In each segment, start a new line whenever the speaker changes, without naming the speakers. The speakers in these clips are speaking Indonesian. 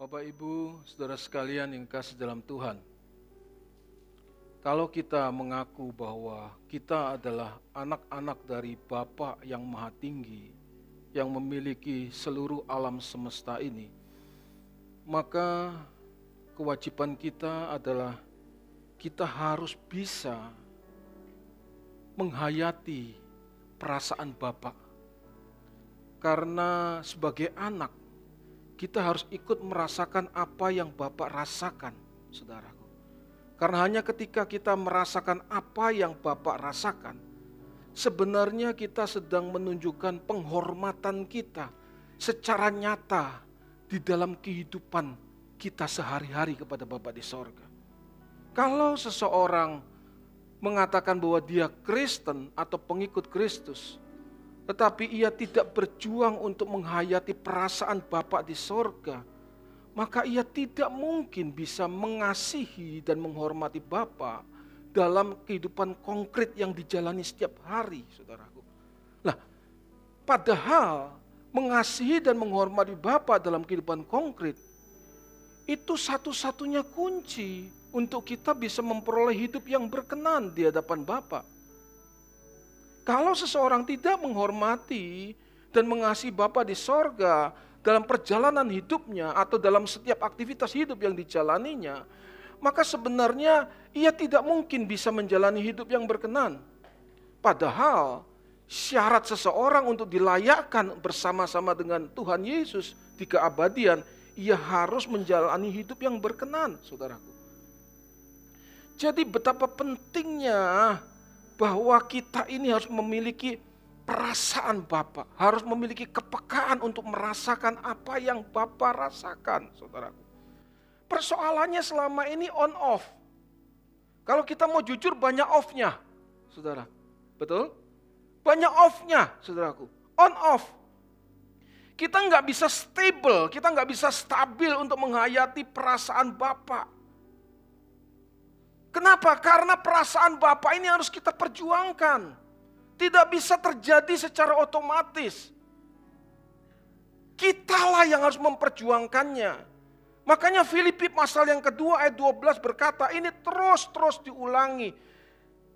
Bapak, Ibu, saudara sekalian yang kasih dalam Tuhan. Kalau kita mengaku bahwa kita adalah anak-anak dari Bapa yang Maha Tinggi, yang memiliki seluruh alam semesta ini, maka kewajiban kita adalah kita harus bisa menghayati perasaan Bapak. Karena sebagai anak, kita harus ikut merasakan apa yang Bapak rasakan, saudaraku. Karena hanya ketika kita merasakan apa yang Bapak rasakan, sebenarnya kita sedang menunjukkan penghormatan kita secara nyata di dalam kehidupan kita sehari-hari kepada Bapak di sorga. Kalau seseorang mengatakan bahwa dia Kristen atau pengikut Kristus, tetapi ia tidak berjuang untuk menghayati perasaan Bapa di sorga, maka ia tidak mungkin bisa mengasihi dan menghormati Bapa dalam kehidupan konkret yang dijalani setiap hari, saudaraku. Nah, padahal mengasihi dan menghormati Bapa dalam kehidupan konkret itu satu-satunya kunci untuk kita bisa memperoleh hidup yang berkenan di hadapan Bapa. Kalau seseorang tidak menghormati dan mengasihi Bapa di sorga dalam perjalanan hidupnya atau dalam setiap aktivitas hidup yang dijalaninya, maka sebenarnya ia tidak mungkin bisa menjalani hidup yang berkenan. Padahal syarat seseorang untuk dilayakkan bersama-sama dengan Tuhan Yesus di keabadian, ia harus menjalani hidup yang berkenan, saudaraku. Jadi betapa pentingnya bahwa kita ini harus memiliki perasaan Bapak, harus memiliki kepekaan untuk merasakan apa yang Bapak rasakan, saudaraku. Persoalannya selama ini on off. Kalau kita mau jujur banyak off-nya, saudara. Betul? Banyak off-nya, saudaraku. On off. Kita nggak bisa stable, kita nggak bisa stabil untuk menghayati perasaan Bapak. Kenapa? Karena perasaan Bapak ini harus kita perjuangkan. Tidak bisa terjadi secara otomatis. Kitalah yang harus memperjuangkannya. Makanya Filipi pasal yang kedua ayat 12 berkata, ini terus-terus diulangi.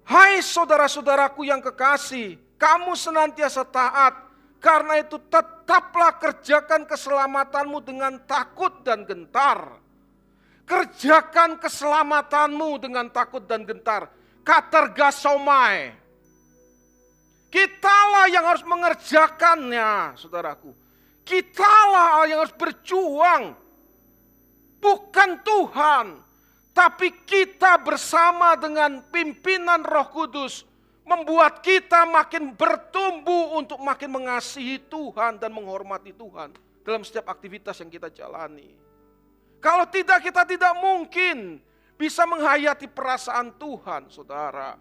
Hai saudara-saudaraku yang kekasih, kamu senantiasa taat. Karena itu tetaplah kerjakan keselamatanmu dengan takut dan gentar Kerjakan keselamatanmu dengan takut dan gentar. Katergasomai. Kitalah yang harus mengerjakannya, saudaraku. Kitalah yang harus berjuang. Bukan Tuhan. Tapi kita bersama dengan pimpinan roh kudus. Membuat kita makin bertumbuh untuk makin mengasihi Tuhan dan menghormati Tuhan. Dalam setiap aktivitas yang kita jalani. Kalau tidak kita tidak mungkin bisa menghayati perasaan Tuhan, saudara.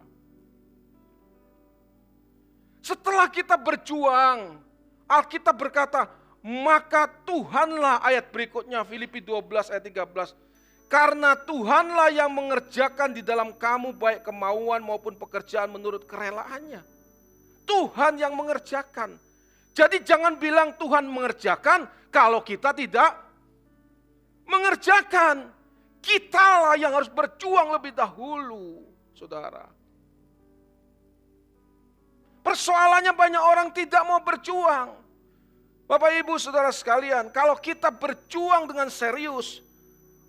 Setelah kita berjuang, Alkitab berkata, maka Tuhanlah ayat berikutnya Filipi 12 ayat 13. Karena Tuhanlah yang mengerjakan di dalam kamu baik kemauan maupun pekerjaan menurut kerelaannya. Tuhan yang mengerjakan. Jadi jangan bilang Tuhan mengerjakan kalau kita tidak mengerjakan. Kitalah yang harus berjuang lebih dahulu, saudara. Persoalannya banyak orang tidak mau berjuang. Bapak ibu saudara sekalian, kalau kita berjuang dengan serius,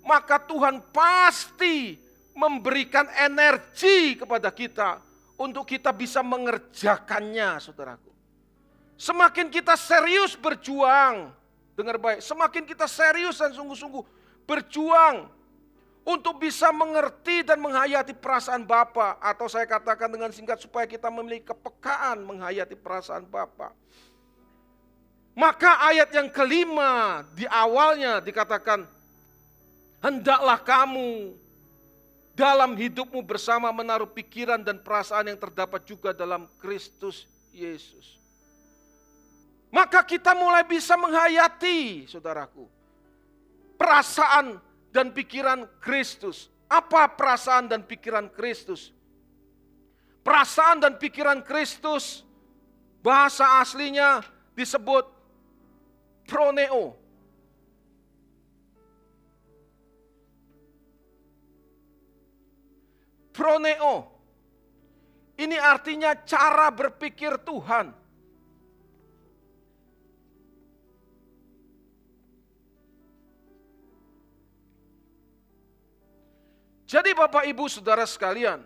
maka Tuhan pasti memberikan energi kepada kita untuk kita bisa mengerjakannya, saudaraku. Semakin kita serius berjuang, Dengar baik, semakin kita serius dan sungguh-sungguh berjuang untuk bisa mengerti dan menghayati perasaan Bapa atau saya katakan dengan singkat supaya kita memiliki kepekaan menghayati perasaan Bapa. Maka ayat yang kelima di awalnya dikatakan hendaklah kamu dalam hidupmu bersama menaruh pikiran dan perasaan yang terdapat juga dalam Kristus Yesus maka kita mulai bisa menghayati, saudaraku, perasaan dan pikiran Kristus. Apa perasaan dan pikiran Kristus? Perasaan dan pikiran Kristus, bahasa aslinya disebut proneo. Proneo. Ini artinya cara berpikir Tuhan Jadi Bapak Ibu Saudara sekalian,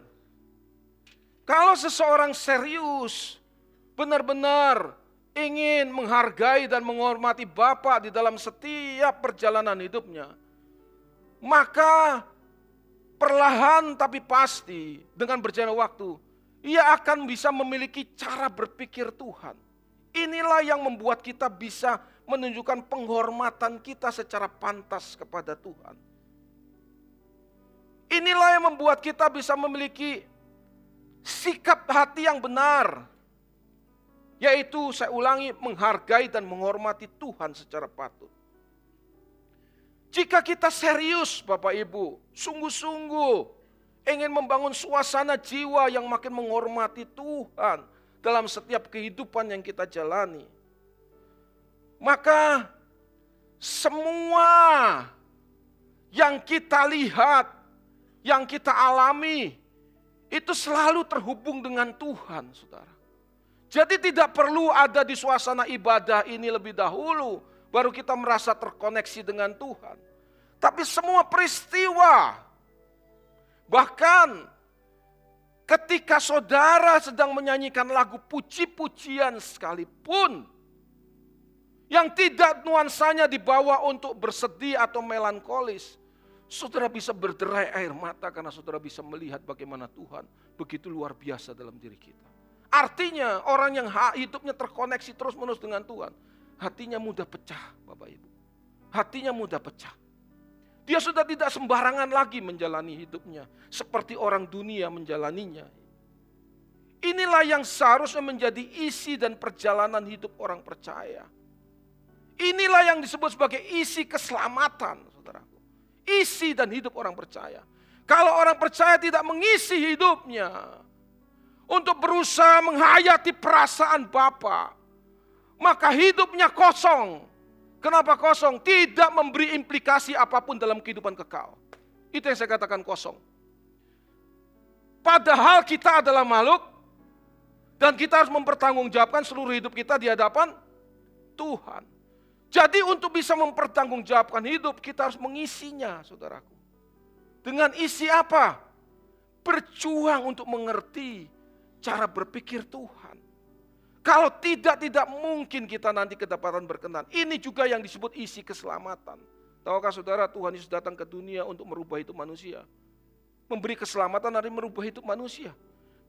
kalau seseorang serius, benar-benar ingin menghargai dan menghormati Bapak di dalam setiap perjalanan hidupnya, maka perlahan tapi pasti dengan berjalan waktu, ia akan bisa memiliki cara berpikir Tuhan. Inilah yang membuat kita bisa menunjukkan penghormatan kita secara pantas kepada Tuhan. Inilah yang membuat kita bisa memiliki sikap hati yang benar. Yaitu saya ulangi menghargai dan menghormati Tuhan secara patut. Jika kita serius Bapak Ibu, sungguh-sungguh ingin membangun suasana jiwa yang makin menghormati Tuhan dalam setiap kehidupan yang kita jalani. Maka semua yang kita lihat yang kita alami itu selalu terhubung dengan Tuhan, saudara. Jadi tidak perlu ada di suasana ibadah ini lebih dahulu, baru kita merasa terkoneksi dengan Tuhan. Tapi semua peristiwa, bahkan ketika saudara sedang menyanyikan lagu puji-pujian sekalipun, yang tidak nuansanya dibawa untuk bersedih atau melankolis, Saudara bisa berderai air mata karena saudara bisa melihat bagaimana Tuhan begitu luar biasa dalam diri kita. Artinya orang yang hidupnya terkoneksi terus-menerus dengan Tuhan, hatinya mudah pecah Bapak Ibu. Hatinya mudah pecah. Dia sudah tidak sembarangan lagi menjalani hidupnya seperti orang dunia menjalaninya. Inilah yang seharusnya menjadi isi dan perjalanan hidup orang percaya. Inilah yang disebut sebagai isi keselamatan isi dan hidup orang percaya. Kalau orang percaya tidak mengisi hidupnya untuk berusaha menghayati perasaan Bapa, maka hidupnya kosong. Kenapa kosong? Tidak memberi implikasi apa pun dalam kehidupan kekal. Itu yang saya katakan kosong. Padahal kita adalah makhluk dan kita harus mempertanggungjawabkan seluruh hidup kita di hadapan Tuhan. Jadi untuk bisa mempertanggungjawabkan hidup kita harus mengisinya saudaraku. Dengan isi apa? Berjuang untuk mengerti cara berpikir Tuhan. Kalau tidak, tidak mungkin kita nanti kedapatan berkenan. Ini juga yang disebut isi keselamatan. Tahukah saudara Tuhan Yesus datang ke dunia untuk merubah hidup manusia. Memberi keselamatan dari merubah hidup manusia.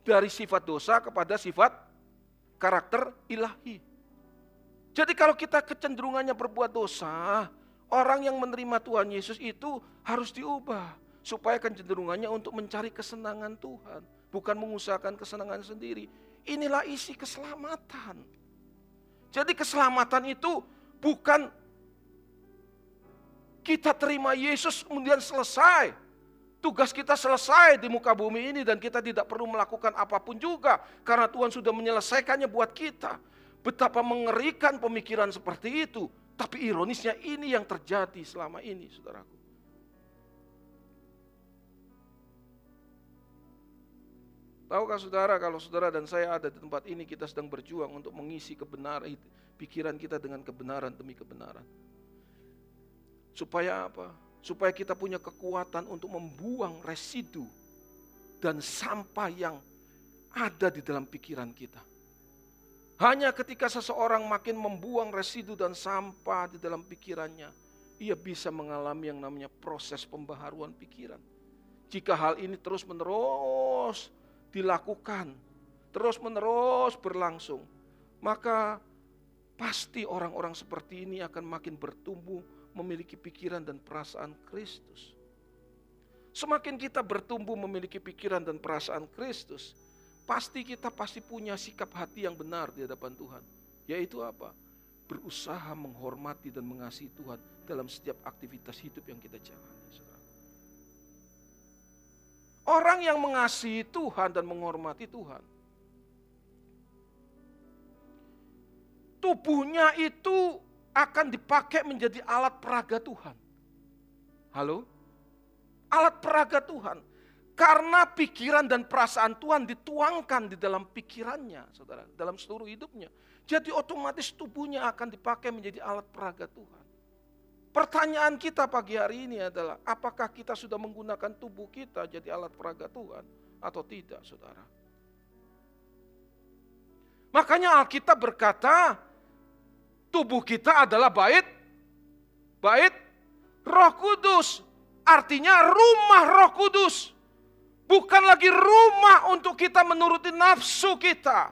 Dari sifat dosa kepada sifat karakter ilahi. Jadi kalau kita kecenderungannya berbuat dosa, orang yang menerima Tuhan Yesus itu harus diubah. Supaya kecenderungannya untuk mencari kesenangan Tuhan. Bukan mengusahakan kesenangan sendiri. Inilah isi keselamatan. Jadi keselamatan itu bukan kita terima Yesus kemudian selesai. Tugas kita selesai di muka bumi ini dan kita tidak perlu melakukan apa pun juga. Karena Tuhan sudah menyelesaikannya buat kita. Betapa mengerikan pemikiran seperti itu. Tapi ironisnya ini yang terjadi selama ini, saudaraku. Tahukah saudara kalau saudara dan saya ada di tempat ini kita sedang berjuang untuk mengisi kebenaran pikiran kita dengan kebenaran demi kebenaran. Supaya apa? Supaya kita punya kekuatan untuk membuang residu dan sampah yang ada di dalam pikiran kita. Hanya ketika seseorang makin membuang residu dan sampah di dalam pikirannya, ia bisa mengalami yang namanya proses pembaharuan pikiran. Jika hal ini terus-menerus dilakukan, terus-menerus berlangsung, maka pasti orang-orang seperti ini akan makin bertumbuh memiliki pikiran dan perasaan Kristus. Semakin kita bertumbuh memiliki pikiran dan perasaan Kristus, pasti kita pasti punya sikap hati yang benar di hadapan Tuhan. Yaitu apa? Berusaha menghormati dan mengasihi Tuhan dalam setiap aktivitas hidup yang kita jalani. Orang yang mengasihi Tuhan dan menghormati Tuhan. Tubuhnya itu akan dipakai menjadi alat peraga Tuhan. Halo? Alat peraga Tuhan. Karena pikiran dan perasaan Tuhan dituangkan di dalam pikirannya, saudara, dalam seluruh hidupnya. Jadi otomatis tubuhnya akan dipakai menjadi alat peraga Tuhan. Pertanyaan kita pagi hari ini adalah, apakah kita sudah menggunakan tubuh kita jadi alat peraga Tuhan atau tidak, saudara? Makanya Alkitab berkata, tubuh kita adalah bait, bait roh kudus. Artinya rumah roh kudus. Bukan lagi rumah untuk kita menuruti nafsu kita.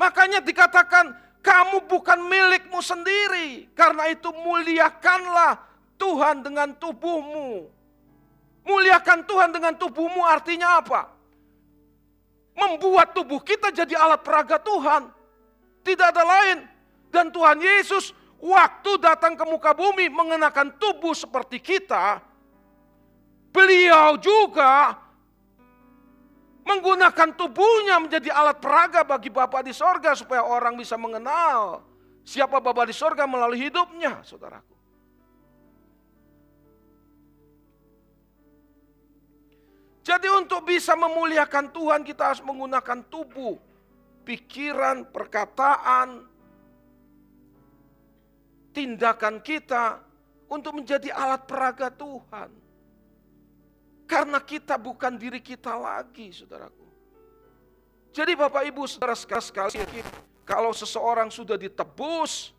Makanya dikatakan kamu bukan milikmu sendiri. Karena itu muliakanlah Tuhan dengan tubuhmu. Muliakan Tuhan dengan tubuhmu artinya apa? Membuat tubuh kita jadi alat peraga Tuhan. Tidak ada lain. Dan Tuhan Yesus waktu datang ke muka bumi mengenakan tubuh seperti kita, beliau juga menggunakan tubuhnya menjadi alat peraga bagi Bapa di sorga supaya orang bisa mengenal siapa Bapa di sorga melalui hidupnya, saudaraku. Jadi untuk bisa memuliakan Tuhan kita harus menggunakan tubuh, pikiran, perkataan, tindakan kita untuk menjadi alat peraga Tuhan. Karena kita bukan diri kita lagi, saudaraku. Jadi Bapak Ibu saudara sekali, kalau seseorang sudah ditebus,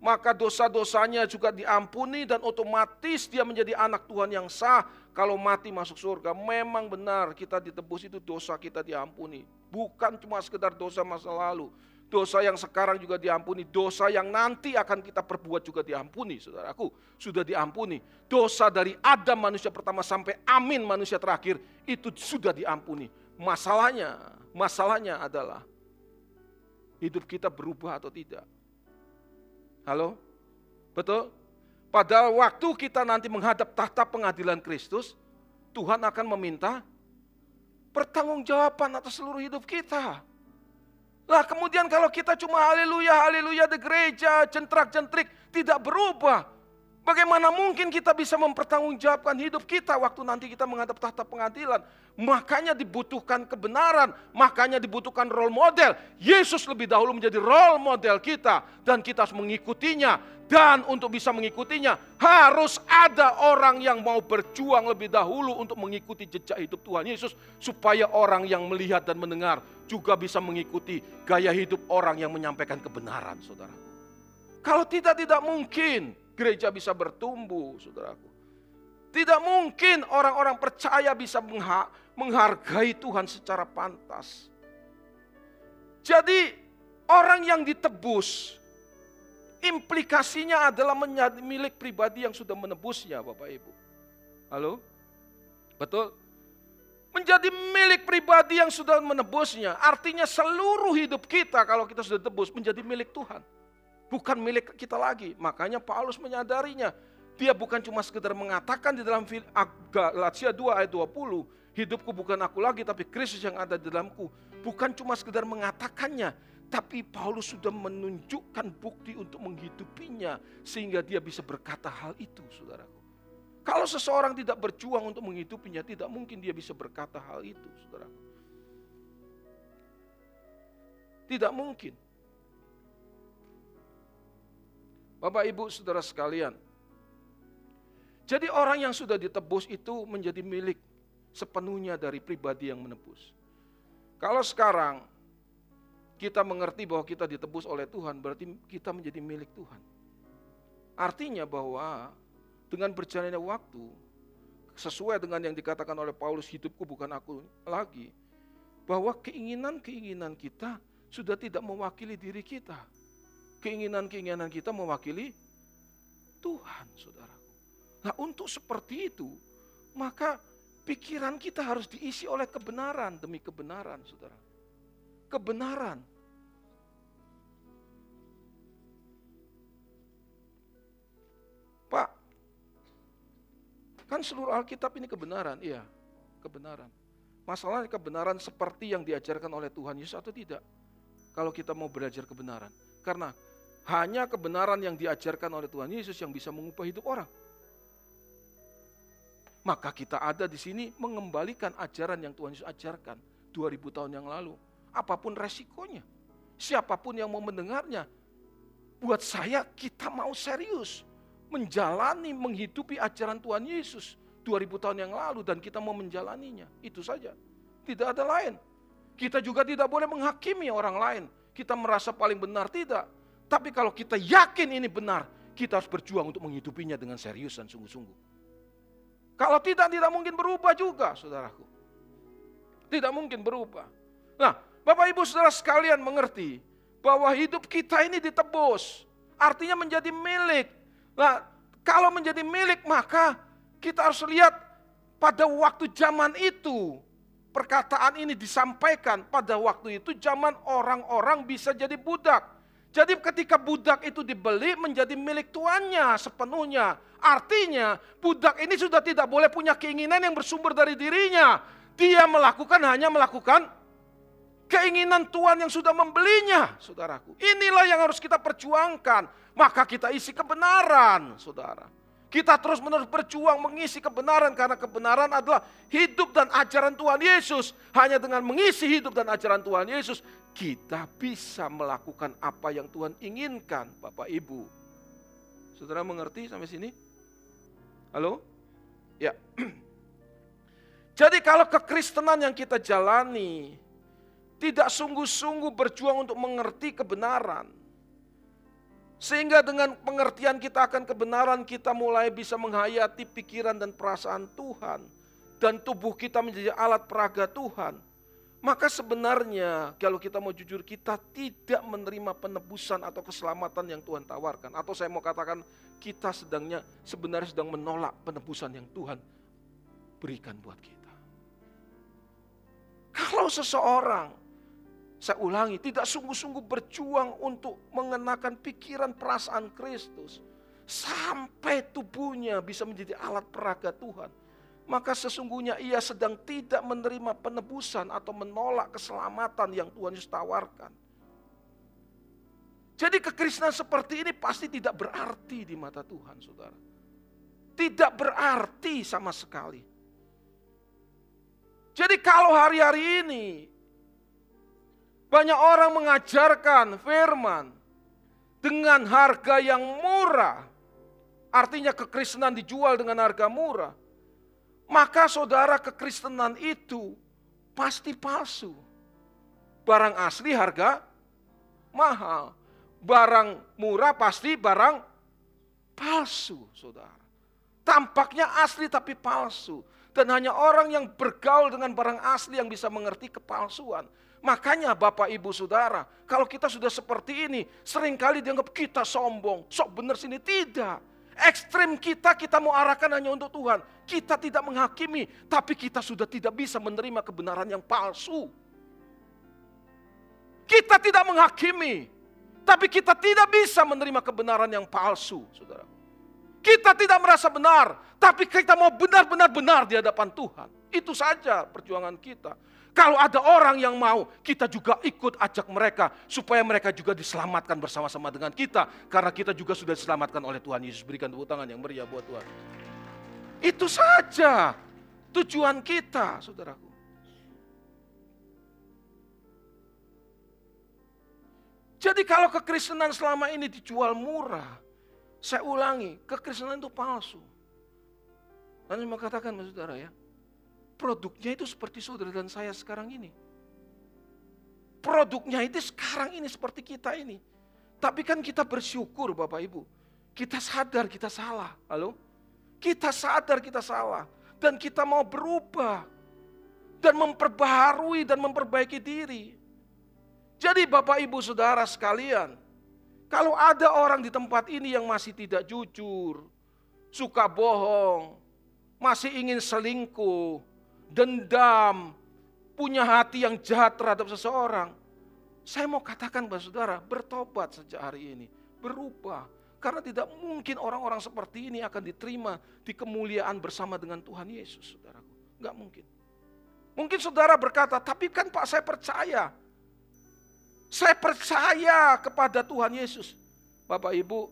maka dosa-dosanya juga diampuni dan otomatis dia menjadi anak Tuhan yang sah. Kalau mati masuk surga, memang benar kita ditebus itu dosa kita diampuni. Bukan cuma sekedar dosa masa lalu, Dosa yang sekarang juga diampuni, dosa yang nanti akan kita perbuat juga diampuni, saudaraku. Sudah diampuni. Dosa dari Adam manusia pertama sampai Amin manusia terakhir itu sudah diampuni. Masalahnya, masalahnya adalah hidup kita berubah atau tidak. Halo? Betul? Padahal waktu kita nanti menghadap tahta pengadilan Kristus, Tuhan akan meminta pertanggungjawaban atas seluruh hidup kita. Lah kemudian kalau kita cuma haleluya, haleluya di gereja, centrak-centrik, tidak berubah. Bagaimana mungkin kita bisa mempertanggungjawabkan hidup kita waktu nanti kita menghadap tahta pengadilan? Makanya dibutuhkan kebenaran, makanya dibutuhkan role model. Yesus lebih dahulu menjadi role model kita dan kita harus mengikutinya. Dan untuk bisa mengikutinya harus ada orang yang mau berjuang lebih dahulu untuk mengikuti jejak hidup Tuhan Yesus supaya orang yang melihat dan mendengar juga bisa mengikuti gaya hidup orang yang menyampaikan kebenaran, saudara. Kalau tidak, tidak mungkin gereja bisa bertumbuh, saudaraku. Tidak mungkin orang-orang percaya bisa menghargai Tuhan secara pantas. Jadi orang yang ditebus, implikasinya adalah menjadi milik pribadi yang sudah menebusnya Bapak Ibu. Halo? Betul? Menjadi milik pribadi yang sudah menebusnya. Artinya seluruh hidup kita kalau kita sudah tebus menjadi milik Tuhan bukan milik kita lagi. Makanya Paulus menyadarinya. Dia bukan cuma sekedar mengatakan di dalam Galatia 2 ayat 20, hidupku bukan aku lagi tapi Kristus yang ada di dalamku. Bukan cuma sekedar mengatakannya, tapi Paulus sudah menunjukkan bukti untuk menghidupinya sehingga dia bisa berkata hal itu, Saudaraku. Kalau seseorang tidak berjuang untuk menghidupinya, tidak mungkin dia bisa berkata hal itu, Saudaraku. Tidak mungkin. Bapak Ibu Saudara sekalian. Jadi orang yang sudah ditebus itu menjadi milik sepenuhnya dari pribadi yang menebus. Kalau sekarang kita mengerti bahwa kita ditebus oleh Tuhan, berarti kita menjadi milik Tuhan. Artinya bahwa dengan berjalannya waktu, sesuai dengan yang dikatakan oleh Paulus, hidupku bukan aku lagi, bahwa keinginan-keinginan kita sudah tidak mewakili diri kita keinginan-keinginan kita mewakili Tuhan, saudaraku. Nah untuk seperti itu, maka pikiran kita harus diisi oleh kebenaran demi kebenaran, saudara. Kebenaran. Pak, kan seluruh Alkitab ini kebenaran, iya, kebenaran. Masalahnya kebenaran seperti yang diajarkan oleh Tuhan Yesus atau tidak? Kalau kita mau belajar kebenaran. Karena Hanya kebenaran yang diajarkan oleh Tuhan Yesus yang bisa mengubah hidup orang. Maka kita ada di sini mengembalikan ajaran yang Tuhan Yesus ajarkan 2000 tahun yang lalu. Apa pun resikonya. Siapa pun yang mau mendengarnya. Buat saya kita mau serius. Menjalani, menghidupi ajaran Tuhan Yesus 2000 tahun yang lalu dan kita mau menjalaninya. Itu saja. Tidak ada lain. Kita juga tidak boleh menghakimi orang lain. Kita merasa paling benar, tidak. Tapi kalau kita yakin ini benar, kita harus berjuang untuk menghidupinya dengan serius dan sungguh-sungguh. Kalau tidak, tidak mungkin berubah juga, saudaraku. Tidak mungkin berubah. Nah, Bapak Ibu Saudara sekalian mengerti bahwa hidup kita ini ditebus. Artinya menjadi milik. Nah, kalau menjadi milik maka kita harus lihat pada waktu zaman itu perkataan ini disampaikan pada waktu itu zaman orang-orang bisa jadi budak. Jadi ketika budak itu dibeli menjadi milik tuannya sepenuhnya. Artinya budak ini sudah tidak boleh punya keinginan yang bersumber dari dirinya. Dia melakukan hanya melakukan keinginan Tuhan yang sudah membelinya, saudaraku. Inilah yang harus kita perjuangkan. Maka kita isi kebenaran, saudara. Kita terus menerus berjuang mengisi kebenaran karena kebenaran adalah hidup dan ajaran Tuhan Yesus. Hanya dengan mengisi hidup dan ajaran Tuhan Yesus, kita bisa melakukan apa yang Tuhan inginkan, Bapak Ibu. Saudara mengerti sampai sini? Halo? Ya. Jadi kalau kekristenan yang kita jalani tidak sungguh-sungguh berjuang untuk mengerti kebenaran, sehingga dengan pengertian kita akan kebenaran kita mulai bisa menghayati pikiran dan perasaan Tuhan. Dan tubuh kita menjadi alat peraga Tuhan. Maka sebenarnya kalau kita mau jujur kita tidak menerima penebusan atau keselamatan yang Tuhan tawarkan. Atau saya mau katakan kita sedangnya sebenarnya sedang menolak penebusan yang Tuhan berikan buat kita. Kalau seseorang saya ulangi, tidak sungguh-sungguh berjuang untuk mengenakan pikiran perasaan Kristus. Sampai tubuhnya bisa menjadi alat peraga Tuhan. Maka sesungguhnya ia sedang tidak menerima penebusan atau menolak keselamatan yang Tuhan Yesus tawarkan. Jadi kekristenan seperti ini pasti tidak berarti di mata Tuhan, saudara. Tidak berarti sama sekali. Jadi kalau hari-hari ini banyak orang mengajarkan firman dengan harga yang murah. Artinya kekristenan dijual dengan harga murah. Maka saudara kekristenan itu pasti palsu. Barang asli harga mahal. Barang murah pasti barang palsu, saudara. Tampaknya asli tapi palsu. Dan hanya orang yang bergaul dengan barang asli yang bisa mengerti kepalsuan. Makanya Bapak Ibu Saudara, kalau kita sudah seperti ini, sering kali dianggap kita sombong, sok benar sini. Tidak. Ekstrim kita, kita mau arahkan hanya untuk Tuhan. Kita tidak menghakimi, tapi kita sudah tidak bisa menerima kebenaran yang palsu. Kita tidak menghakimi, tapi kita tidak bisa menerima kebenaran yang palsu, saudara. Kita tidak merasa benar, tapi kita mau benar-benar benar di hadapan Tuhan. Itu saja perjuangan kita. Kalau ada orang yang mau, kita juga ikut ajak mereka supaya mereka juga diselamatkan bersama-sama dengan kita karena kita juga sudah diselamatkan oleh Tuhan Yesus. Berikan tepuk tangan yang meriah buat Tuhan. Itu saja tujuan kita, Saudaraku. Jadi kalau kekristenan selama ini dijual murah, saya ulangi, kekristenan itu palsu. Dan mau katakan, saudara ya, produknya itu seperti saudara dan saya sekarang ini. Produknya itu sekarang ini seperti kita ini. Tapi kan kita bersyukur Bapak Ibu. Kita sadar kita salah. Halo? Kita sadar kita salah. Dan kita mau berubah. Dan memperbaharui dan memperbaiki diri. Jadi Bapak Ibu Saudara sekalian. Kalau ada orang di tempat ini yang masih tidak jujur. Suka bohong. Masih ingin selingkuh dendam, punya hati yang jahat terhadap seseorang. Saya mau katakan kepada saudara, bertobat sejak hari ini, berubah. Karena tidak mungkin orang-orang seperti ini akan diterima di kemuliaan bersama dengan Tuhan Yesus, saudaraku. Enggak mungkin. Mungkin saudara berkata, tapi kan Pak saya percaya. Saya percaya kepada Tuhan Yesus. Bapak Ibu,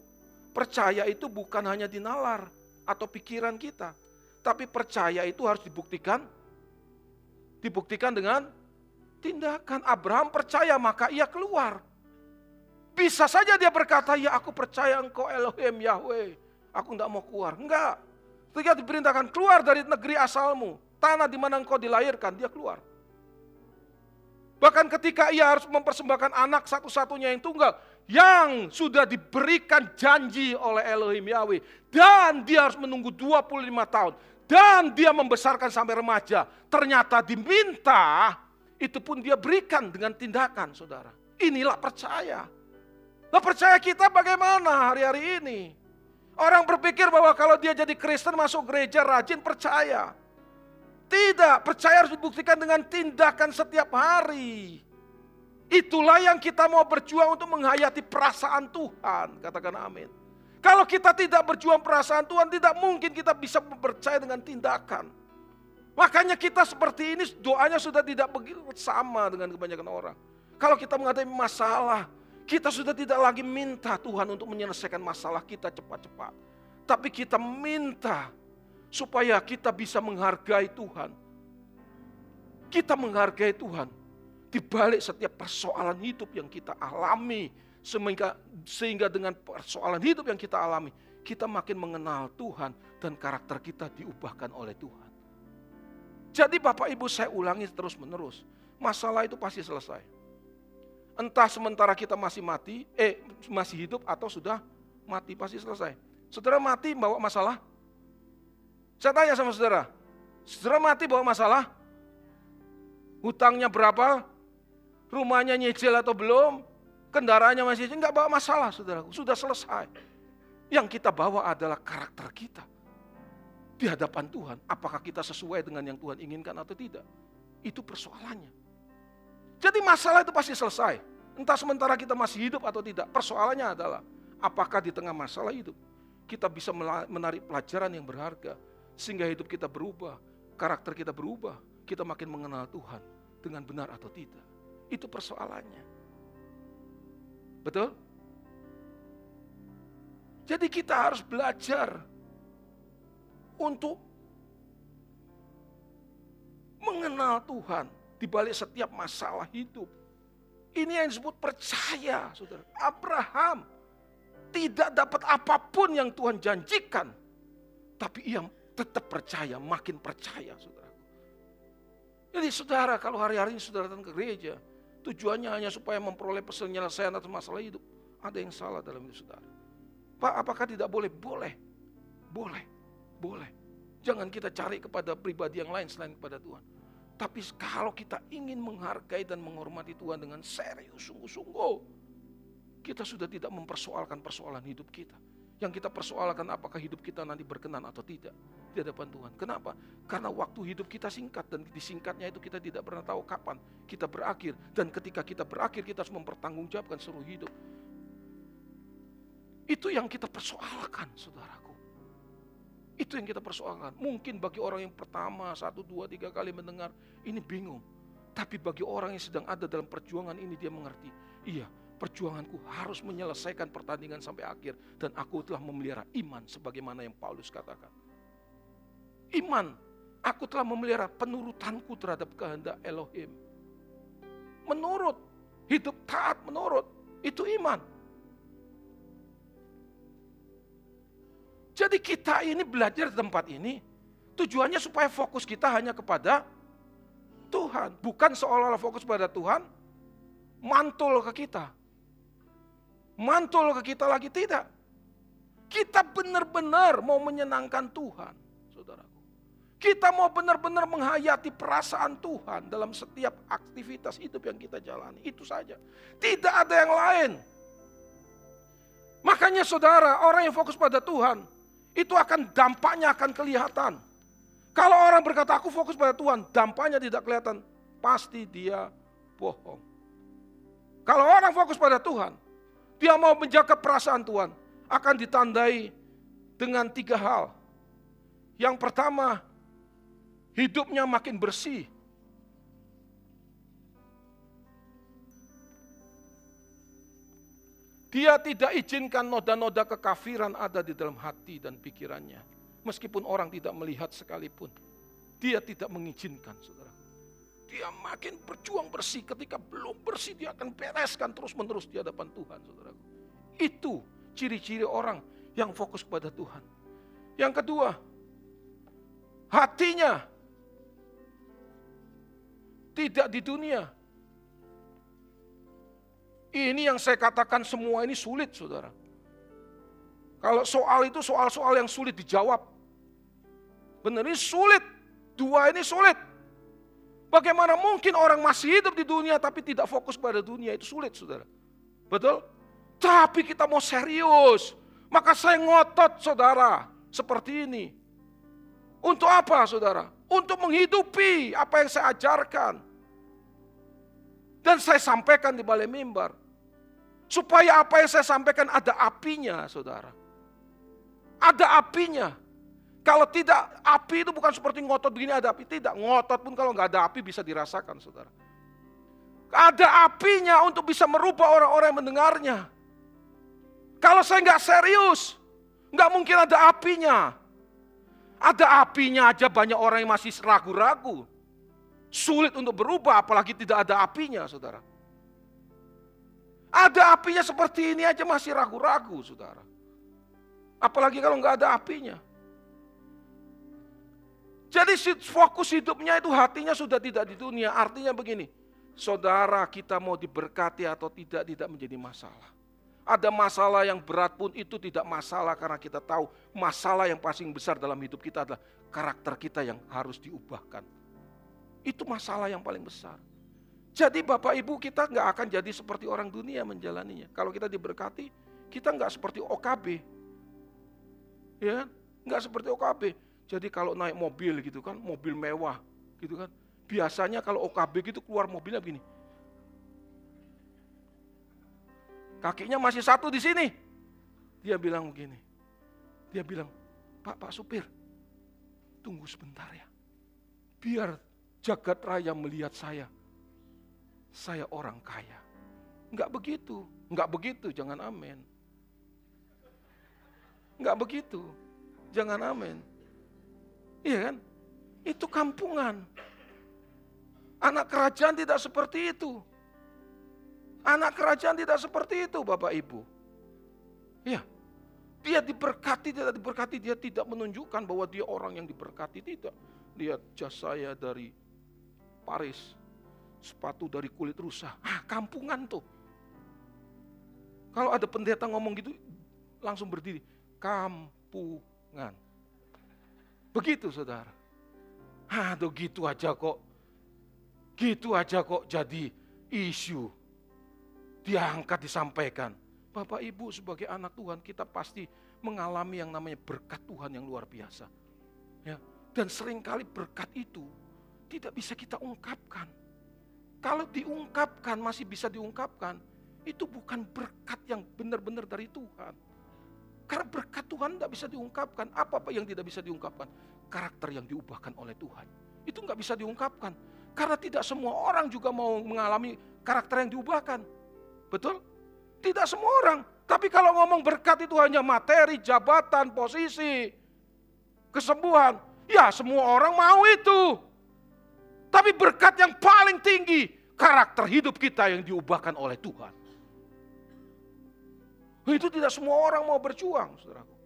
percaya itu bukan hanya di nalar atau pikiran kita. Tapi percaya itu harus dibuktikan. Dibuktikan dengan tindakan. Abraham percaya maka ia keluar. Bisa saja dia berkata, ya aku percaya engkau Elohim Yahweh. Aku tidak mau keluar. Enggak. Ketika diperintahkan keluar dari negeri asalmu. Tanah di mana engkau dilahirkan, dia keluar. Bahkan ketika ia harus mempersembahkan anak satu-satunya yang tunggal, yang sudah diberikan janji oleh Elohim Yahweh. Dan dia harus menunggu 25 tahun. Dan dia membesarkan sampai remaja. Ternyata diminta, itu pun dia berikan dengan tindakan saudara. Inilah percaya. Nah percaya kita bagaimana hari-hari ini? Orang berpikir bahwa kalau dia jadi Kristen masuk gereja rajin percaya. Tidak, percaya harus dibuktikan dengan tindakan setiap hari. Itulah yang kita mau berjuang untuk menghayati perasaan Tuhan. Katakan amin. Kalau kita tidak berjuang perasaan Tuhan, tidak mungkin kita bisa percaya dengan tindakan. Makanya kita seperti ini doanya sudah tidak begitu sama dengan kebanyakan orang. Kalau kita menghadapi masalah, kita sudah tidak lagi minta Tuhan untuk menyelesaikan masalah kita cepat-cepat. Tapi kita minta supaya kita bisa menghargai Tuhan. Kita menghargai Tuhan di balik setiap persoalan hidup yang kita alami sehingga sehingga dengan persoalan hidup yang kita alami kita makin mengenal Tuhan dan karakter kita diubahkan oleh Tuhan. Jadi Bapak Ibu saya ulangi terus menerus, masalah itu pasti selesai. Entah sementara kita masih mati, eh masih hidup atau sudah mati pasti selesai. Saudara mati bawa masalah, saya tanya sama saudara, saudara mati bawa masalah? Hutangnya berapa? Rumahnya nyicil atau belum? Kendaraannya masih enggak bawa masalah saudaraku, sudah selesai. Yang kita bawa adalah karakter kita. Di hadapan Tuhan, apakah kita sesuai dengan yang Tuhan inginkan atau tidak? Itu persoalannya. Jadi masalah itu pasti selesai. Entah sementara kita masih hidup atau tidak. Persoalannya adalah, apakah di tengah masalah hidup, kita bisa menarik pelajaran yang berharga sehingga hidup kita berubah, karakter kita berubah, kita makin mengenal Tuhan dengan benar atau tidak. Itu persoalannya. Betul? Jadi kita harus belajar untuk mengenal Tuhan di balik setiap masalah hidup. Ini yang disebut percaya, saudara. Abraham tidak dapat apa pun yang Tuhan janjikan, tapi ia tetap percaya, makin percaya saudara. Jadi saudara kalau hari-hari ini saudara datang ke gereja, tujuannya hanya supaya memperoleh penyelesaian atas masalah hidup. Ada yang salah dalam hidup saudara. Pak, apakah tidak boleh? Boleh. Boleh. Boleh. Jangan kita cari kepada pribadi yang lain selain kepada Tuhan. Tapi kalau kita ingin menghargai dan menghormati Tuhan dengan serius, sungguh-sungguh, kita sudah tidak mempersoalkan persoalan hidup kita. Yang kita persoalkan apakah hidup kita nanti berkenan atau tidak di hadapan Tuhan. Kenapa? Karena waktu hidup kita singkat dan disingkatnya itu kita tidak pernah tahu kapan kita berakhir. Dan ketika kita berakhir kita harus mempertanggungjawabkan seluruh hidup. Itu yang kita persoalkan saudaraku. Itu yang kita persoalkan. Mungkin bagi orang yang pertama, satu, dua, tiga kali mendengar, ini bingung. Tapi bagi orang yang sedang ada dalam perjuangan ini, dia mengerti. Iya, perjuanganku harus menyelesaikan pertandingan sampai akhir dan aku telah memelihara iman sebagaimana yang Paulus katakan. Iman, aku telah memelihara penurutanku terhadap kehendak Elohim. Menurut, hidup taat menurut, itu iman. Jadi kita ini belajar di tempat ini, tujuannya supaya fokus kita hanya kepada Tuhan. Bukan seolah-olah fokus pada Tuhan, mantul ke kita mantul ke kita lagi tidak. Kita benar-benar mau menyenangkan Tuhan, saudaraku. Kita mau benar-benar menghayati perasaan Tuhan dalam setiap aktivitas hidup yang kita jalani. Itu saja. Tidak ada yang lain. Makanya saudara, orang yang fokus pada Tuhan, itu akan dampaknya akan kelihatan. Kalau orang berkata aku fokus pada Tuhan, dampaknya tidak kelihatan, pasti dia bohong. Kalau orang fokus pada Tuhan, dia mau menjaga perasaan Tuhan. Akan ditandai dengan tiga hal. Yang pertama, hidupnya makin bersih. Dia tidak izinkan noda-noda kekafiran ada di dalam hati dan pikirannya. Meskipun orang tidak melihat sekalipun. Dia tidak mengizinkan, saudara. Dia makin berjuang bersih ketika belum bersih dia akan bereskan terus-menerus di hadapan Tuhan, saudara. Itu ciri-ciri orang yang fokus kepada Tuhan. Yang kedua, hatinya tidak di dunia, ini yang saya katakan semua ini sulit saudara. Kalau soal itu soal-soal yang sulit dijawab. Benar ini sulit. Dua ini sulit. Bagaimana mungkin orang masih hidup di dunia tapi tidak fokus pada dunia itu sulit saudara. Betul? Tapi kita mau serius. Maka saya ngotot saudara seperti ini. Untuk apa saudara? Untuk menghidupi apa yang saya ajarkan. Dan saya sampaikan di balai mimbar. Supaya apa yang saya sampaikan ada apinya, saudara. Ada apinya. Kalau tidak, api itu bukan seperti ngotot begini ada api. Tidak, ngotot pun kalau nggak ada api bisa dirasakan, saudara. Ada apinya untuk bisa merubah orang-orang yang mendengarnya. Kalau saya nggak serius, nggak mungkin ada apinya. Ada apinya aja banyak orang yang masih ragu-ragu. Sulit untuk berubah, apalagi tidak ada apinya, saudara. Ada apinya seperti ini aja masih ragu-ragu, saudara. Apalagi kalau nggak ada apinya. Jadi fokus hidupnya itu hatinya sudah tidak di dunia. Artinya begini, saudara kita mau diberkati atau tidak, tidak menjadi masalah. Ada masalah yang berat pun itu tidak masalah karena kita tahu masalah yang paling besar dalam hidup kita adalah karakter kita yang harus diubahkan. Itu masalah yang paling besar. Jadi Bapak Ibu kita nggak akan jadi seperti orang dunia menjalaninya. Kalau kita diberkati, kita nggak seperti OKB. Ya, nggak seperti OKB. Jadi kalau naik mobil gitu kan, mobil mewah gitu kan. Biasanya kalau OKB gitu keluar mobilnya begini. Kakinya masih satu di sini. Dia bilang begini. Dia bilang, Pak, Pak Supir, tunggu sebentar ya. Biar jagat raya melihat saya saya orang kaya. Enggak begitu, enggak begitu, jangan amin. Enggak begitu, jangan amin. Iya kan? Itu kampungan. Anak kerajaan tidak seperti itu. Anak kerajaan tidak seperti itu Bapak Ibu. Iya. Dia diberkati, tidak diberkati, dia tidak menunjukkan bahwa dia orang yang diberkati, tidak. Lihat jas saya dari Paris, sepatu dari kulit rusa. Ah, kampungan tuh. Kalau ada pendeta ngomong gitu, langsung berdiri. Kampungan. Begitu saudara. Aduh gitu aja kok. Gitu aja kok jadi isu. Diangkat, disampaikan. Bapak Ibu sebagai anak Tuhan kita pasti mengalami yang namanya berkat Tuhan yang luar biasa. Ya, dan sering kali berkat itu tidak bisa kita ungkapkan. Kalau diungkapkan, masih bisa diungkapkan, itu bukan berkat yang benar-benar dari Tuhan. Karena berkat Tuhan tidak bisa diungkapkan. Apa-apa yang tidak bisa diungkapkan? Karakter yang diubahkan oleh Tuhan. Itu nggak bisa diungkapkan. Karena tidak semua orang juga mau mengalami karakter yang diubahkan. Betul? Tidak semua orang. Tapi kalau ngomong berkat itu hanya materi, jabatan, posisi, kesembuhan. Ya semua orang mau itu. Tapi berkat yang paling tinggi, karakter hidup kita yang diubahkan oleh Tuhan. Itu tidak semua orang mau berjuang, saudaraku.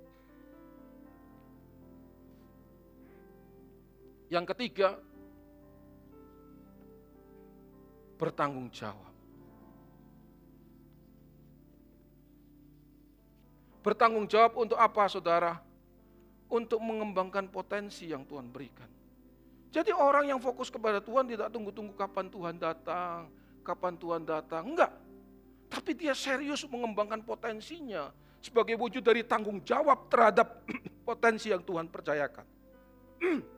Yang ketiga, bertanggung jawab. Bertanggung jawab untuk apa, saudara? Untuk mengembangkan potensi yang Tuhan berikan. Jadi orang yang fokus kepada Tuhan tidak tunggu-tunggu kapan Tuhan datang, kapan Tuhan datang. Enggak. Tapi dia serius mengembangkan potensinya sebagai wujud dari tanggung jawab terhadap potensi yang Tuhan percayakan.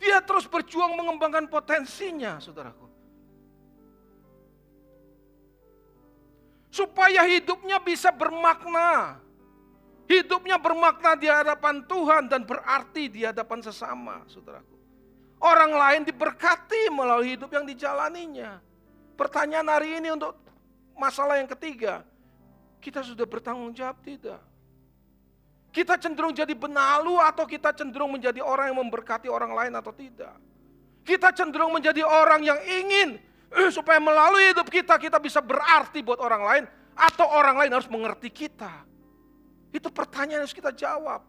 Dia terus berjuang mengembangkan potensinya, saudaraku. supaya hidupnya bisa bermakna. Hidupnya bermakna di hadapan Tuhan dan berarti di hadapan sesama, saudaraku. Orang lain diberkati melalui hidup yang dijalaninya. Pertanyaan hari ini untuk masalah yang ketiga, kita sudah bertanggung jawab tidak? Kita cenderung jadi benalu atau kita cenderung menjadi orang yang memberkati orang lain atau tidak? Kita cenderung menjadi orang yang ingin eh, supaya melalui hidup kita kita bisa berarti buat orang lain atau orang lain harus mengerti kita. Itu pertanyaan yang harus kita jawab.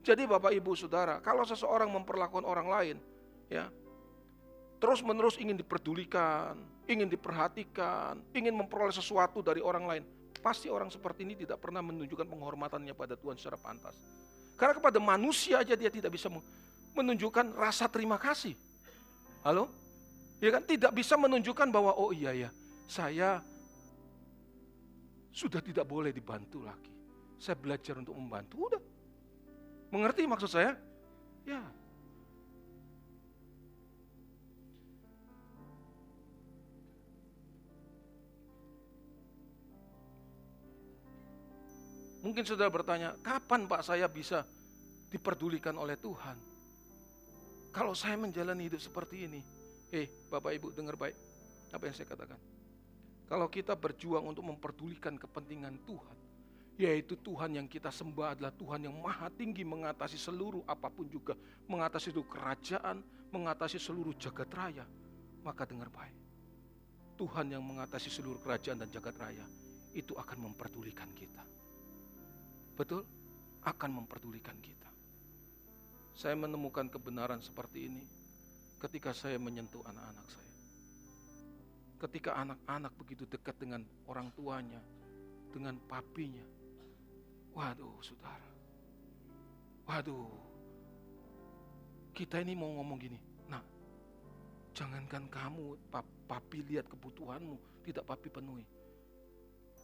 Jadi Bapak Ibu Saudara, kalau seseorang memperlakukan orang lain, ya, terus menerus ingin diperdulikan, ingin diperhatikan, ingin memperoleh sesuatu dari orang lain, pasti orang seperti ini tidak pernah menunjukkan penghormatannya pada Tuhan secara pantas. Karena kepada manusia aja dia tidak bisa menunjukkan rasa terima kasih. Halo? Ya kan tidak bisa menunjukkan bahwa oh iya ya, saya sudah tidak boleh dibantu lagi. Saya belajar untuk membantu. Udah. Mengerti maksud saya? Ya. Mungkin sudah bertanya, kapan Pak saya bisa diperdulikan oleh Tuhan? Kalau saya menjalani hidup seperti ini, eh Bapak Ibu dengar baik apa yang saya katakan. Kalau kita berjuang untuk memperdulikan kepentingan Tuhan, yaitu Tuhan yang kita sembah adalah Tuhan yang maha tinggi mengatasi seluruh apa pun juga, mengatasi seluruh kerajaan, mengatasi seluruh jagat raya. Maka dengar baik, Tuhan yang mengatasi seluruh kerajaan dan jagat raya itu akan memperdulikan kita. Betul? Akan memperdulikan kita. Saya menemukan kebenaran seperti ini ketika saya menyentuh anak-anak saya. Ketika anak-anak begitu dekat dengan orang tuanya, dengan papinya, Waduh, saudara. Waduh. Kita ini mau ngomong gini. Nah, jangankan kamu, papi lihat kebutuhanmu, tidak papi penuhi.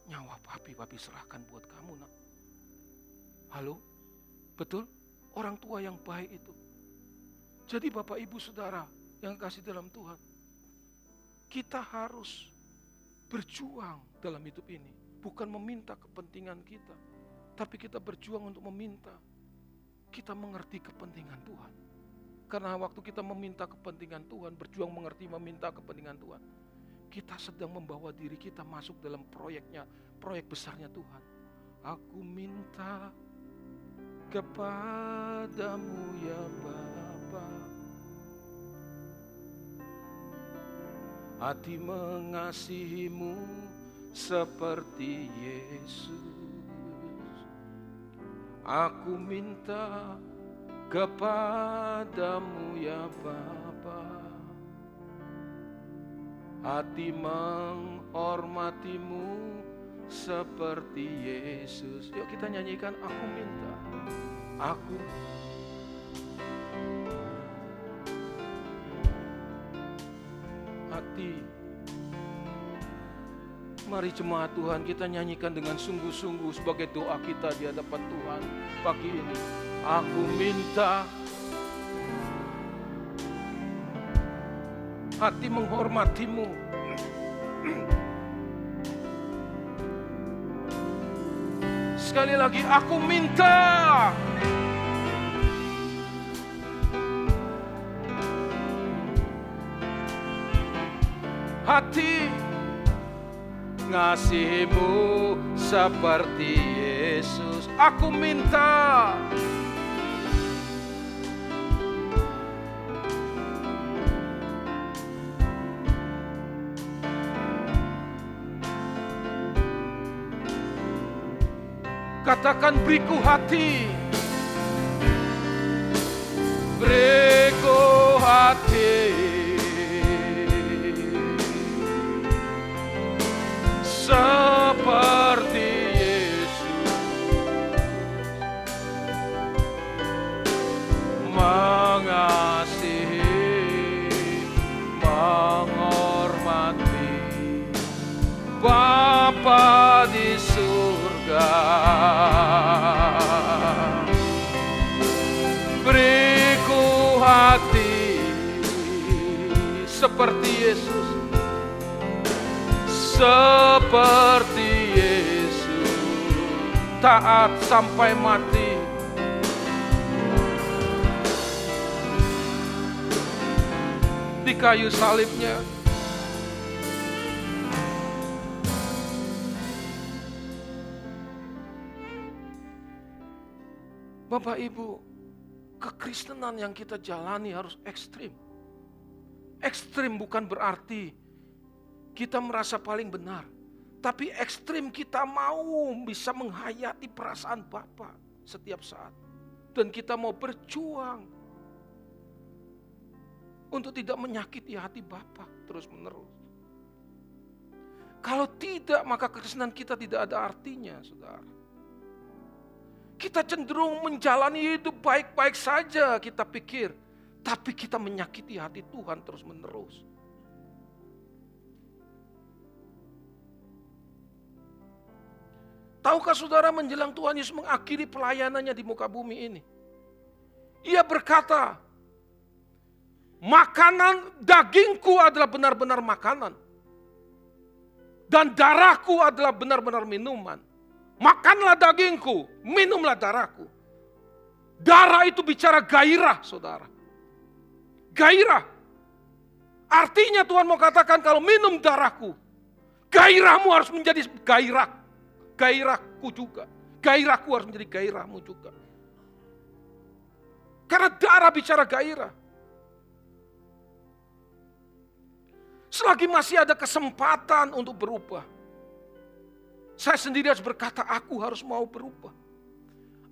Nyawa papi, papi serahkan buat kamu, nak. Halo? Betul? Orang tua yang baik itu. Jadi Bapak Ibu Saudara yang kasih dalam Tuhan. Kita harus berjuang dalam hidup ini. Bukan meminta kepentingan kita tapi kita berjuang untuk meminta. Kita mengerti kepentingan Tuhan. Karena waktu kita meminta kepentingan Tuhan, berjuang mengerti meminta kepentingan Tuhan, kita sedang membawa diri kita masuk dalam proyeknya, proyek besarnya Tuhan. Aku minta kepadamu ya Bapa. Hati mengasihimu seperti Yesus. Aku minta kepadamu ya Bapa. Hati menghormatimu seperti Yesus. Yuk kita nyanyikan aku minta Aku Hati Mari jemaat Tuhan kita nyanyikan dengan sungguh-sungguh sebagai doa kita di hadapan Tuhan pagi ini. Aku minta hati menghormatimu. Sekali lagi aku minta hati mengasihimu seperti Yesus. Aku minta Katakan beriku hati seperti Yesus taat sampai mati. Di kayu salibnya, Bapak Ibu, kekristenan yang kita jalani harus ekstrim. Ekstrim bukan berarti kita merasa paling benar. Tapi ekstrim kita mau bisa menghayati perasaan Bapak setiap saat. Dan kita mau berjuang untuk tidak menyakiti hati Bapak terus menerus. Kalau tidak maka kekristenan kita tidak ada artinya saudara. Kita cenderung menjalani hidup baik-baik saja kita pikir. Tapi kita menyakiti hati Tuhan terus menerus. Tahukah saudara menjelang Tuhan Yesus mengakhiri pelayanannya di muka bumi ini? Ia berkata, makanan dagingku adalah benar-benar makanan. Dan darahku adalah benar-benar minuman. Makanlah dagingku, minumlah darahku. Darah itu bicara gairah, saudara. Gairah. Artinya Tuhan mau katakan kalau minum darahku, gairahmu harus menjadi gairah. Gairahku juga. Gairahku harus menjadi gairahmu juga. Karena darah bicara gairah. Selagi masih ada kesempatan untuk berubah. Saya sendiri harus berkata, aku harus mau berubah.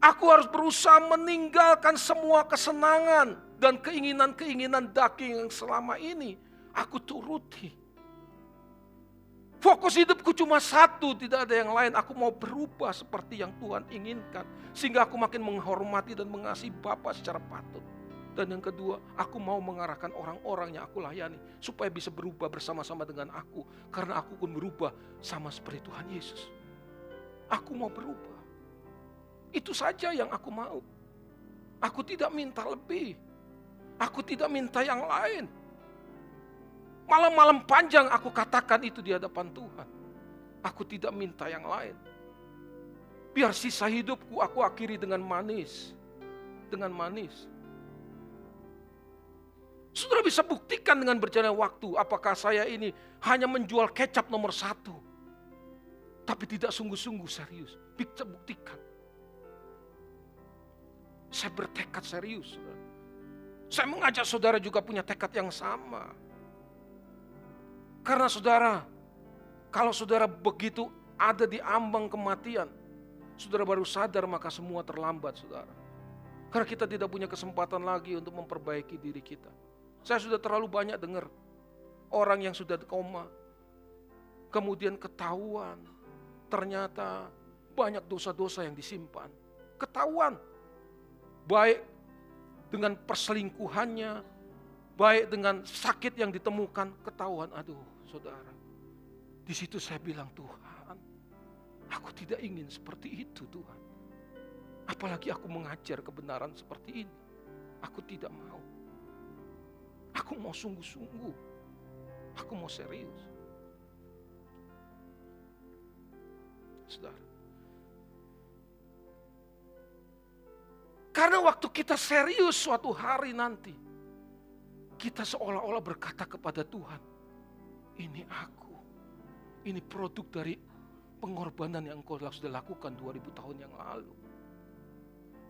Aku harus berusaha meninggalkan semua kesenangan dan keinginan-keinginan daging yang selama ini aku turuti. Fokus hidupku cuma satu, tidak ada yang lain. Aku mau berubah seperti yang Tuhan inginkan. Sehingga aku makin menghormati dan mengasihi Bapa secara patut. Dan yang kedua, aku mau mengarahkan orang-orang yang aku layani. Supaya bisa berubah bersama-sama dengan aku. Karena aku pun berubah sama seperti Tuhan Yesus. Aku mau berubah. Itu saja yang aku mau. Aku tidak minta lebih. Aku tidak minta yang lain. Malam-malam panjang aku katakan itu di hadapan Tuhan. Aku tidak minta yang lain. Biar sisa hidupku aku akhiri dengan manis. Dengan manis. Saudara bisa buktikan dengan berjalannya waktu apakah saya ini hanya menjual kecap nomor satu tapi tidak sungguh-sungguh serius. Bisa buktikan. Saya bertekad serius. Saya mengajak saudara juga punya tekad yang sama. Karena saudara, kalau saudara begitu ada di ambang kematian, saudara baru sadar maka semua terlambat saudara. Karena kita tidak punya kesempatan lagi untuk memperbaiki diri kita. Saya sudah terlalu banyak dengar orang yang sudah koma, kemudian ketahuan, ternyata banyak dosa-dosa yang disimpan. Ketahuan. Baik dengan perselingkuhannya, baik dengan sakit yang ditemukan, ketahuan. Aduh, saudara. Di situ saya bilang, Tuhan, aku tidak ingin seperti itu, Tuhan. Apalagi aku mengajar kebenaran seperti ini. Aku tidak mau. Aku mau sungguh-sungguh. Aku mau serius. Saudara. Karena waktu kita serius suatu hari nanti, kita seolah-olah berkata kepada Tuhan, ini aku, ini produk dari pengorbanan yang engkau sudah lakukan 2000 tahun yang lalu.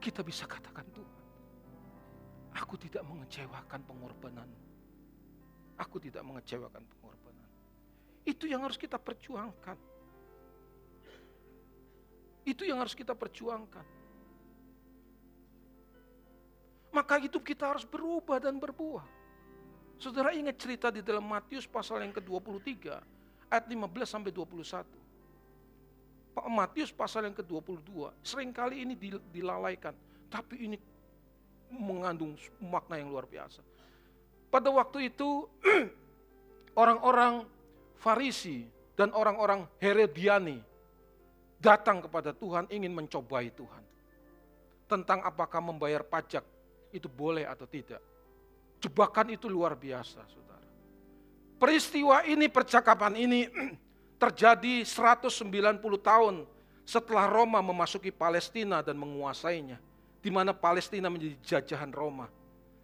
Kita bisa katakan Tuhan, aku tidak mengecewakan pengorbanan. Aku tidak mengecewakan pengorbanan. Itu yang harus kita perjuangkan. Itu yang harus kita perjuangkan. Maka hidup kita harus berubah dan berbuah. Saudara ingat cerita di dalam Matius pasal yang ke-23 ayat 15 sampai 21. Pak Matius pasal yang ke-22 sering kali ini dilalaikan, tapi ini mengandung makna yang luar biasa. Pada waktu itu orang-orang Farisi dan orang-orang Herodiani datang kepada Tuhan ingin mencobai Tuhan. Tentang apakah membayar pajak itu boleh atau tidak. Jebakan itu luar biasa saudara. Peristiwa ini, percakapan ini terjadi 190 tahun setelah Roma memasuki Palestina dan menguasainya, di mana Palestina menjadi jajahan Roma.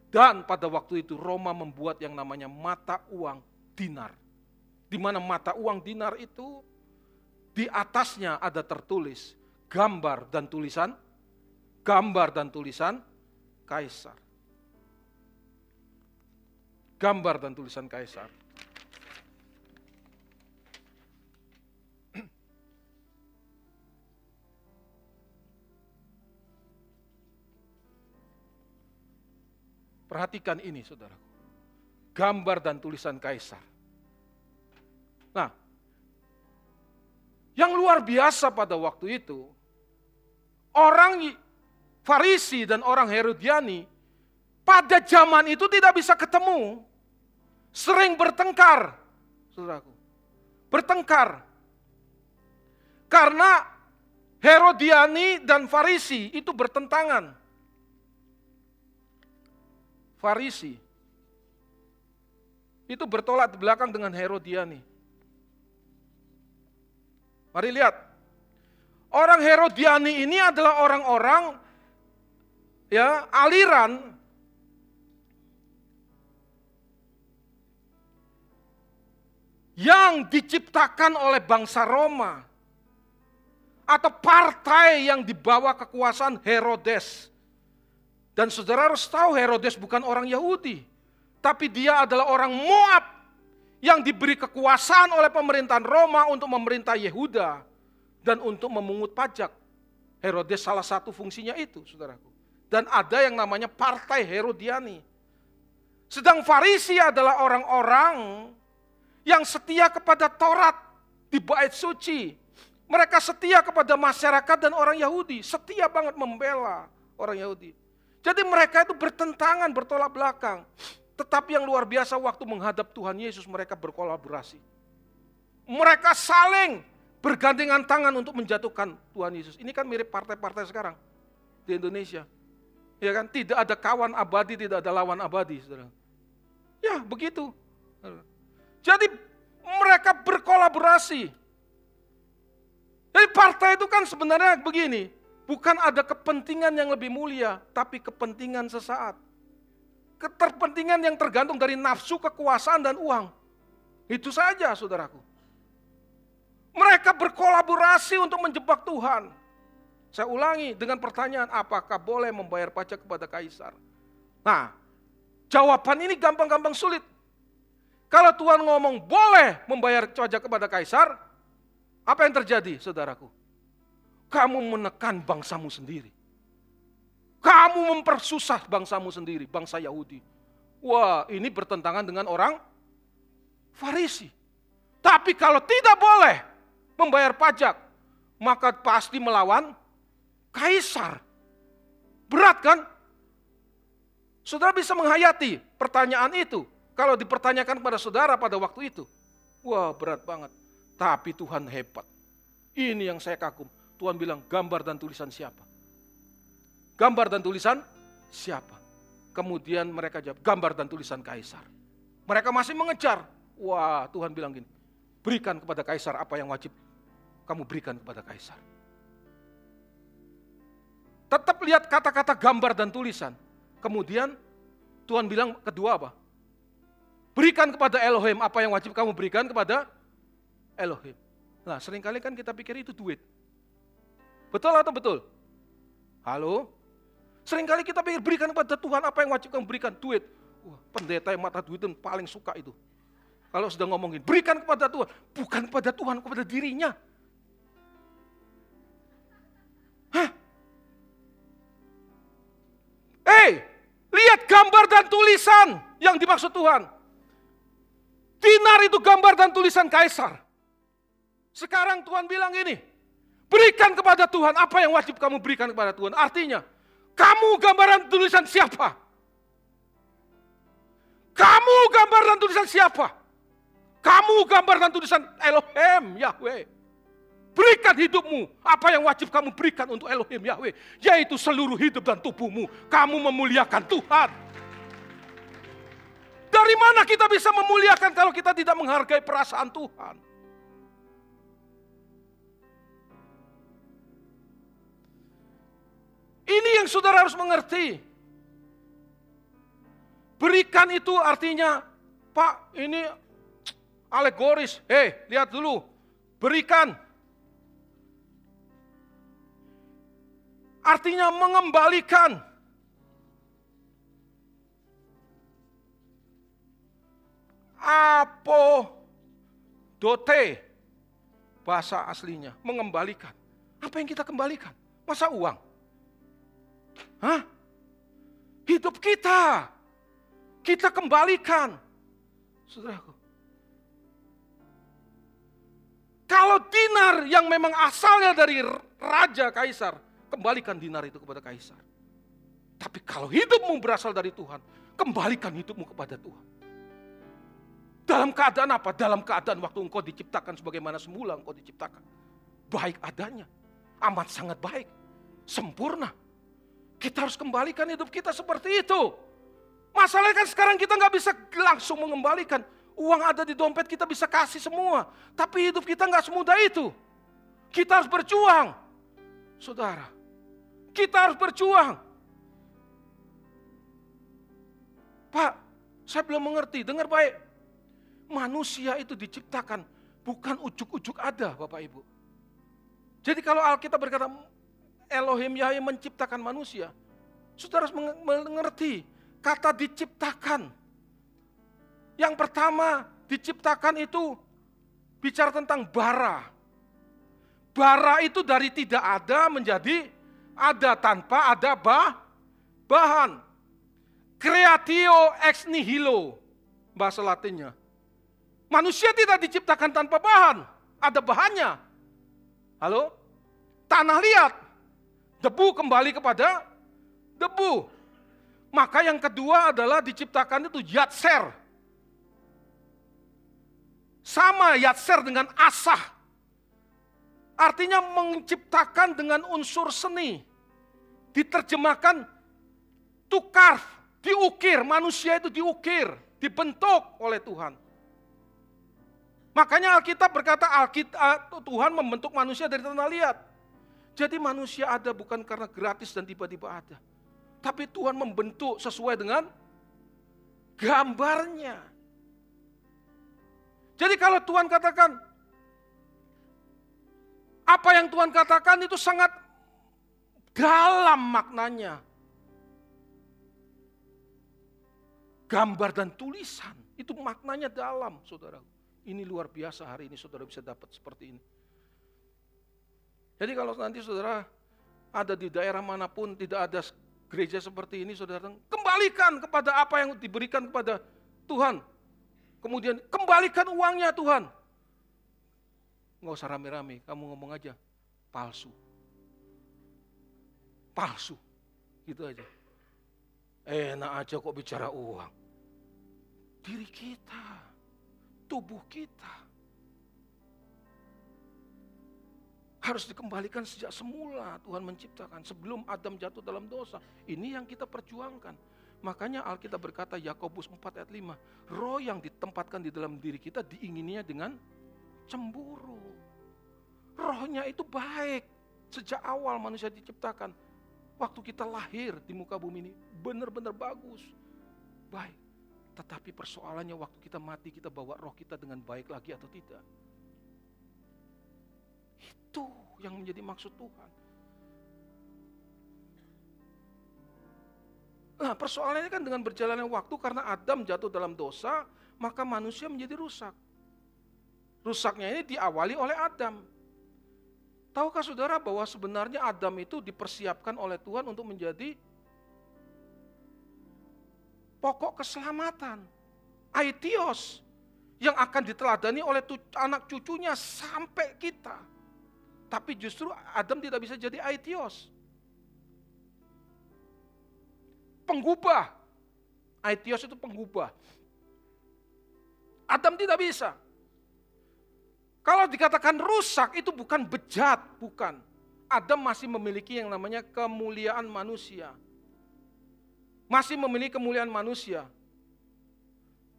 Dan pada waktu itu Roma membuat yang namanya mata uang dinar. Di mana mata uang dinar itu di atasnya ada tertulis gambar dan tulisan, gambar dan tulisan kaisar. Gambar dan tulisan kaisar. Perhatikan ini saudaraku. Gambar dan tulisan kaisar. Nah, yang luar biasa pada waktu itu, orang Farisi dan orang Herodiani pada zaman itu tidak bisa ketemu. Sering bertengkar, saudaraku. Bertengkar. Karena Herodiani dan Farisi itu bertentangan. Farisi itu bertolak di belakang dengan Herodiani. Mari lihat. Orang Herodiani ini adalah orang-orang ya aliran yang diciptakan oleh bangsa Roma atau partai yang dibawa kekuasaan Herodes. Dan saudara harus tahu Herodes bukan orang Yahudi. Tapi dia adalah orang Moab yang diberi kekuasaan oleh pemerintahan Roma untuk memerintah Yehuda. Dan untuk memungut pajak. Herodes salah satu fungsinya itu saudaraku. Dan ada yang namanya partai Herodiani. Sedang Farisi adalah orang-orang yang setia kepada Taurat di bait suci. Mereka setia kepada masyarakat dan orang Yahudi. Setia banget membela orang Yahudi. Jadi mereka itu bertentangan, bertolak belakang. Tetapi yang luar biasa waktu menghadap Tuhan Yesus mereka berkolaborasi. Mereka saling bergandengan tangan untuk menjatuhkan Tuhan Yesus. Ini kan mirip partai-partai sekarang di Indonesia. Ya kan, tidak ada kawan abadi, tidak ada lawan abadi, Saudara. Ya, begitu. Jadi mereka berkolaborasi. Jadi partai itu kan sebenarnya begini, Bukan ada kepentingan yang lebih mulia, tapi kepentingan sesaat. Keterpentingan yang tergantung dari nafsu, kekuasaan, dan uang. Itu saja saudaraku. Mereka berkolaborasi untuk menjebak Tuhan. Saya ulangi dengan pertanyaan, apakah boleh membayar pajak kepada kaisar? Nah, jawaban ini gampang-gampang sulit. Kalau Tuhan ngomong boleh membayar pajak kepada kaisar, apa yang terjadi saudaraku? kamu menekan bangsamu sendiri. Kamu mempersusah bangsamu sendiri, bangsa Yahudi. Wah, ini bertentangan dengan orang Farisi. Tapi kalau tidak boleh membayar pajak, maka pasti melawan kaisar. Berat kan? Saudara bisa menghayati pertanyaan itu. Kalau dipertanyakan kepada saudara pada waktu itu. Wah berat banget. Tapi Tuhan hebat. Ini yang saya kagum. Tuhan bilang gambar dan tulisan siapa? Gambar dan tulisan siapa? Kemudian mereka jawab gambar dan tulisan kaisar. Mereka masih mengejar. Wah Tuhan bilang gini, berikan kepada kaisar apa yang wajib kamu berikan kepada kaisar. Tetap lihat kata-kata gambar dan tulisan. Kemudian Tuhan bilang kedua apa? Berikan kepada Elohim apa yang wajib kamu berikan kepada Elohim. Nah sering kali kan kita pikir itu duit. Betul atau betul? Halo? Seringkali kita pikir berikan kepada Tuhan apa yang wajib kamu berikan? Duit. Wah, pendeta yang mata duit paling suka itu. Kalau sudah ngomongin, berikan kepada Tuhan. Bukan kepada Tuhan, kepada dirinya. Hah? Eh, lihat gambar dan tulisan yang dimaksud Tuhan. Dinar itu gambar dan tulisan kaisar. Sekarang Tuhan bilang ini, Berikan kepada Tuhan apa yang wajib kamu berikan kepada Tuhan. Artinya, kamu gambaran tulisan siapa? Kamu gambaran tulisan siapa? Kamu gambaran tulisan Elohim Yahweh. Berikan hidupmu apa yang wajib kamu berikan untuk Elohim Yahweh. Yaitu seluruh hidup dan tubuhmu. Kamu memuliakan Tuhan. Dari mana kita bisa memuliakan kalau kita tidak menghargai perasaan Tuhan? Ini yang saudara harus mengerti. Berikan itu artinya, Pak, ini alegoris. Hei, lihat dulu. Berikan. Artinya mengembalikan. Apo dote bahasa aslinya mengembalikan. Apa yang kita kembalikan? Masa uang? Hah? Hidup kita. Kita kembalikan. Saudaraku. Kalau dinar yang memang asalnya dari raja kaisar, kembalikan dinar itu kepada kaisar. Tapi kalau hidupmu berasal dari Tuhan, kembalikan hidupmu kepada Tuhan. Dalam keadaan apa? Dalam keadaan waktu engkau diciptakan sebagaimana semula engkau diciptakan. Baik adanya. Amat sangat baik. Sempurna. Kita harus kembalikan hidup kita seperti itu. Masalahnya kan sekarang kita nggak bisa langsung mengembalikan. Uang ada di dompet kita bisa kasih semua. Tapi hidup kita nggak semudah itu. Kita harus berjuang. Saudara, kita harus berjuang. Pak, saya belum mengerti, dengar baik. Manusia itu diciptakan bukan ujuk-ujuk ada Bapak Ibu. Jadi kalau Alkitab berkata Elohim Yahweh menciptakan manusia, saudara harus mengerti kata diciptakan yang pertama diciptakan itu bicara tentang bara. Bara itu dari tidak ada menjadi ada tanpa ada bah, bahan. Creatio ex nihilo bahasa latinnya. Manusia tidak diciptakan tanpa bahan, ada bahannya. Halo? Tanah liat, debu kembali kepada debu. Maka yang kedua adalah diciptakan itu yatser, sama yatser dengan asah. Artinya menciptakan dengan unsur seni. Diterjemahkan tukar, diukir, manusia itu diukir, dibentuk oleh Tuhan. Makanya Alkitab berkata Alkitab, Tuhan membentuk manusia dari tanah liat. Jadi manusia ada bukan karena gratis dan tiba-tiba ada. Tapi Tuhan membentuk sesuai dengan gambarnya. Jadi kalau Tuhan katakan, apa yang Tuhan katakan itu sangat dalam maknanya. Gambar dan tulisan, itu maknanya dalam saudara. Ini luar biasa hari ini saudara bisa dapat seperti ini. Jadi kalau nanti saudara ada di daerah mana pun tidak ada gereja seperti ini, saudara kembalikan kepada apa yang diberikan kepada Tuhan. Kemudian kembalikan uangnya Tuhan. Nggak usah rame-rame, kamu ngomong aja palsu. Palsu. Gitu aja. Enak aja kok bicara uang. Diri kita, tubuh kita. harus dikembalikan sejak semula Tuhan menciptakan sebelum Adam jatuh dalam dosa. Ini yang kita perjuangkan. Makanya Alkitab berkata Yakobus 4 ayat 5, roh yang ditempatkan di dalam diri kita diingininya dengan cemburu. Rohnya itu baik. Sejak awal manusia diciptakan. Waktu kita lahir di muka bumi ini benar-benar bagus. Baik. Tetapi persoalannya waktu kita mati kita bawa roh kita dengan baik lagi atau tidak. Itu yang menjadi maksud Tuhan. Nah persoalannya kan dengan berjalannya waktu karena Adam jatuh dalam dosa, maka manusia menjadi rusak. Rusaknya ini diawali oleh Adam. Tahukah saudara bahwa sebenarnya Adam itu dipersiapkan oleh Tuhan untuk menjadi pokok keselamatan. Aitios yang akan diteladani oleh anak cucunya sampai kita. Tapi justru Adam tidak bisa jadi aitios. penggubah. Aetios itu penggubah. Adam tidak bisa. Kalau dikatakan rusak itu bukan bejat, bukan. Adam masih memiliki yang namanya kemuliaan manusia. Masih memiliki kemuliaan manusia.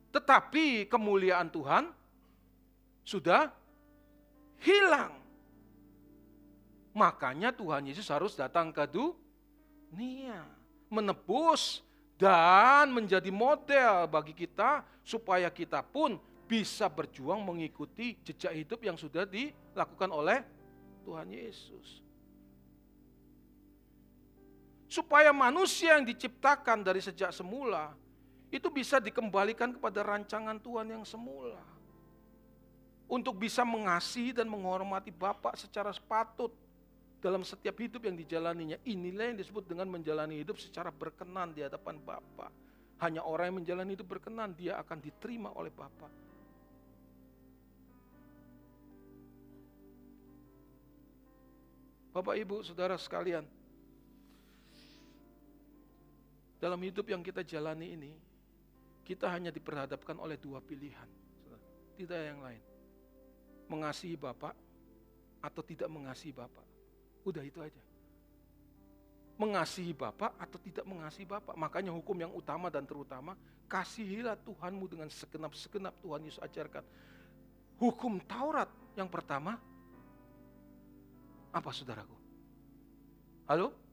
Tetapi kemuliaan Tuhan sudah hilang. Makanya Tuhan Yesus harus datang ke, Nia, menebus dan menjadi model bagi kita supaya kita pun bisa berjuang mengikuti jejak hidup yang sudah dilakukan oleh Tuhan Yesus. Supaya manusia yang diciptakan dari sejak semula itu bisa dikembalikan kepada rancangan Tuhan yang semula. Untuk bisa mengasihi dan menghormati Bapak secara sepatut dalam setiap hidup yang dijalaninya. Inilah yang disebut dengan menjalani hidup secara berkenan di hadapan Bapa. Hanya orang yang menjalani hidup berkenan, dia akan diterima oleh Bapa. Bapak, Ibu, Saudara sekalian, dalam hidup yang kita jalani ini, kita hanya diperhadapkan oleh dua pilihan, tidak yang lain. Mengasihi Bapak atau tidak mengasihi Bapak. Udah itu aja. Mengasihi Bapak atau tidak mengasihi Bapak. Makanya hukum yang utama dan terutama, kasihilah Tuhanmu dengan segenap-segenap Tuhan Yesus ajarkan. Hukum Taurat yang pertama, apa saudaraku? Halo?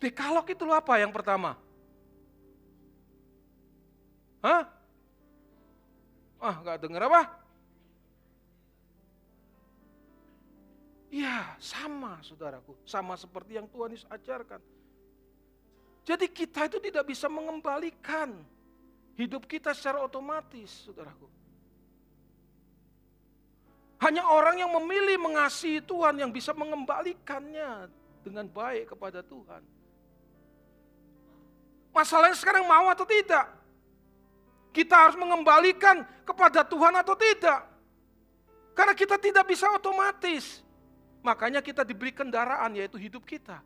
Dekalog itu lo apa yang pertama? Hah? Ah, gak denger apa? Ya, sama saudaraku. Sama seperti yang Tuhan Yesus ajarkan. Jadi kita itu tidak bisa mengembalikan hidup kita secara otomatis, saudaraku. Hanya orang yang memilih mengasihi Tuhan yang bisa mengembalikannya dengan baik kepada Tuhan. Masalahnya sekarang mau atau tidak? Kita harus mengembalikan kepada Tuhan atau tidak? Karena kita tidak bisa otomatis. Makanya kita diberi kendaraan yaitu hidup kita.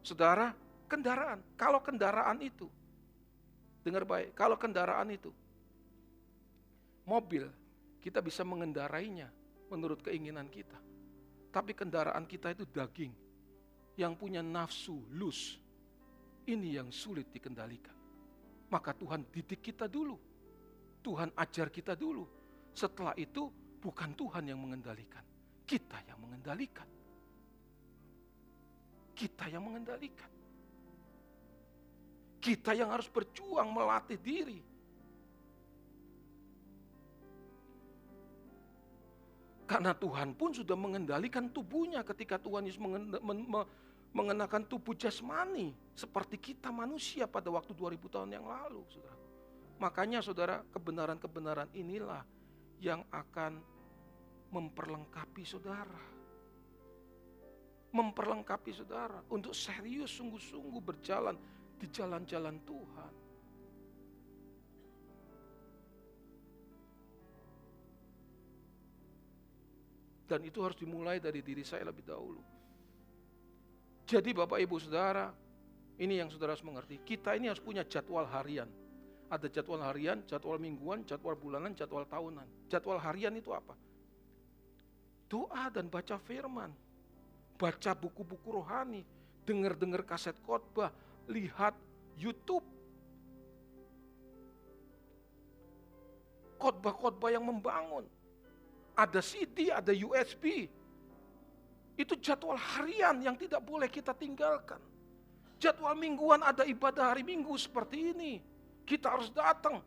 Saudara, kendaraan. Kalau kendaraan itu, dengar baik, kalau kendaraan itu, mobil, kita bisa mengendarainya menurut keinginan kita. Tapi kendaraan kita itu daging, yang punya nafsu, lus. Ini yang sulit dikendalikan. Maka Tuhan didik kita dulu. Tuhan ajar kita dulu. Setelah itu bukan Tuhan yang mengendalikan kita yang mengendalikan. Kita yang mengendalikan. Kita yang harus berjuang melatih diri. Karena Tuhan pun sudah mengendalikan tubuhnya ketika Tuhan Yesus mengenakan tubuh jasmani seperti kita manusia pada waktu 2000 tahun yang lalu, Saudara. Makanya Saudara, kebenaran-kebenaran inilah yang akan memperlengkapi saudara. Memperlengkapi saudara untuk serius sungguh-sungguh berjalan di jalan-jalan Tuhan. Dan itu harus dimulai dari diri saya lebih dahulu. Jadi Bapak Ibu Saudara, ini yang saudara harus mengerti. Kita ini harus punya jadwal harian. Ada jadwal harian, jadwal mingguan, jadwal bulanan, jadwal tahunan. Jadwal harian itu apa? doa dan baca firman, baca buku-buku rohani, dengar-dengar kaset khotbah, lihat YouTube. Khotbah-khotbah yang membangun. Ada CD, ada USB. Itu jadwal harian yang tidak boleh kita tinggalkan. Jadwal mingguan ada ibadah hari minggu seperti ini. Kita harus datang.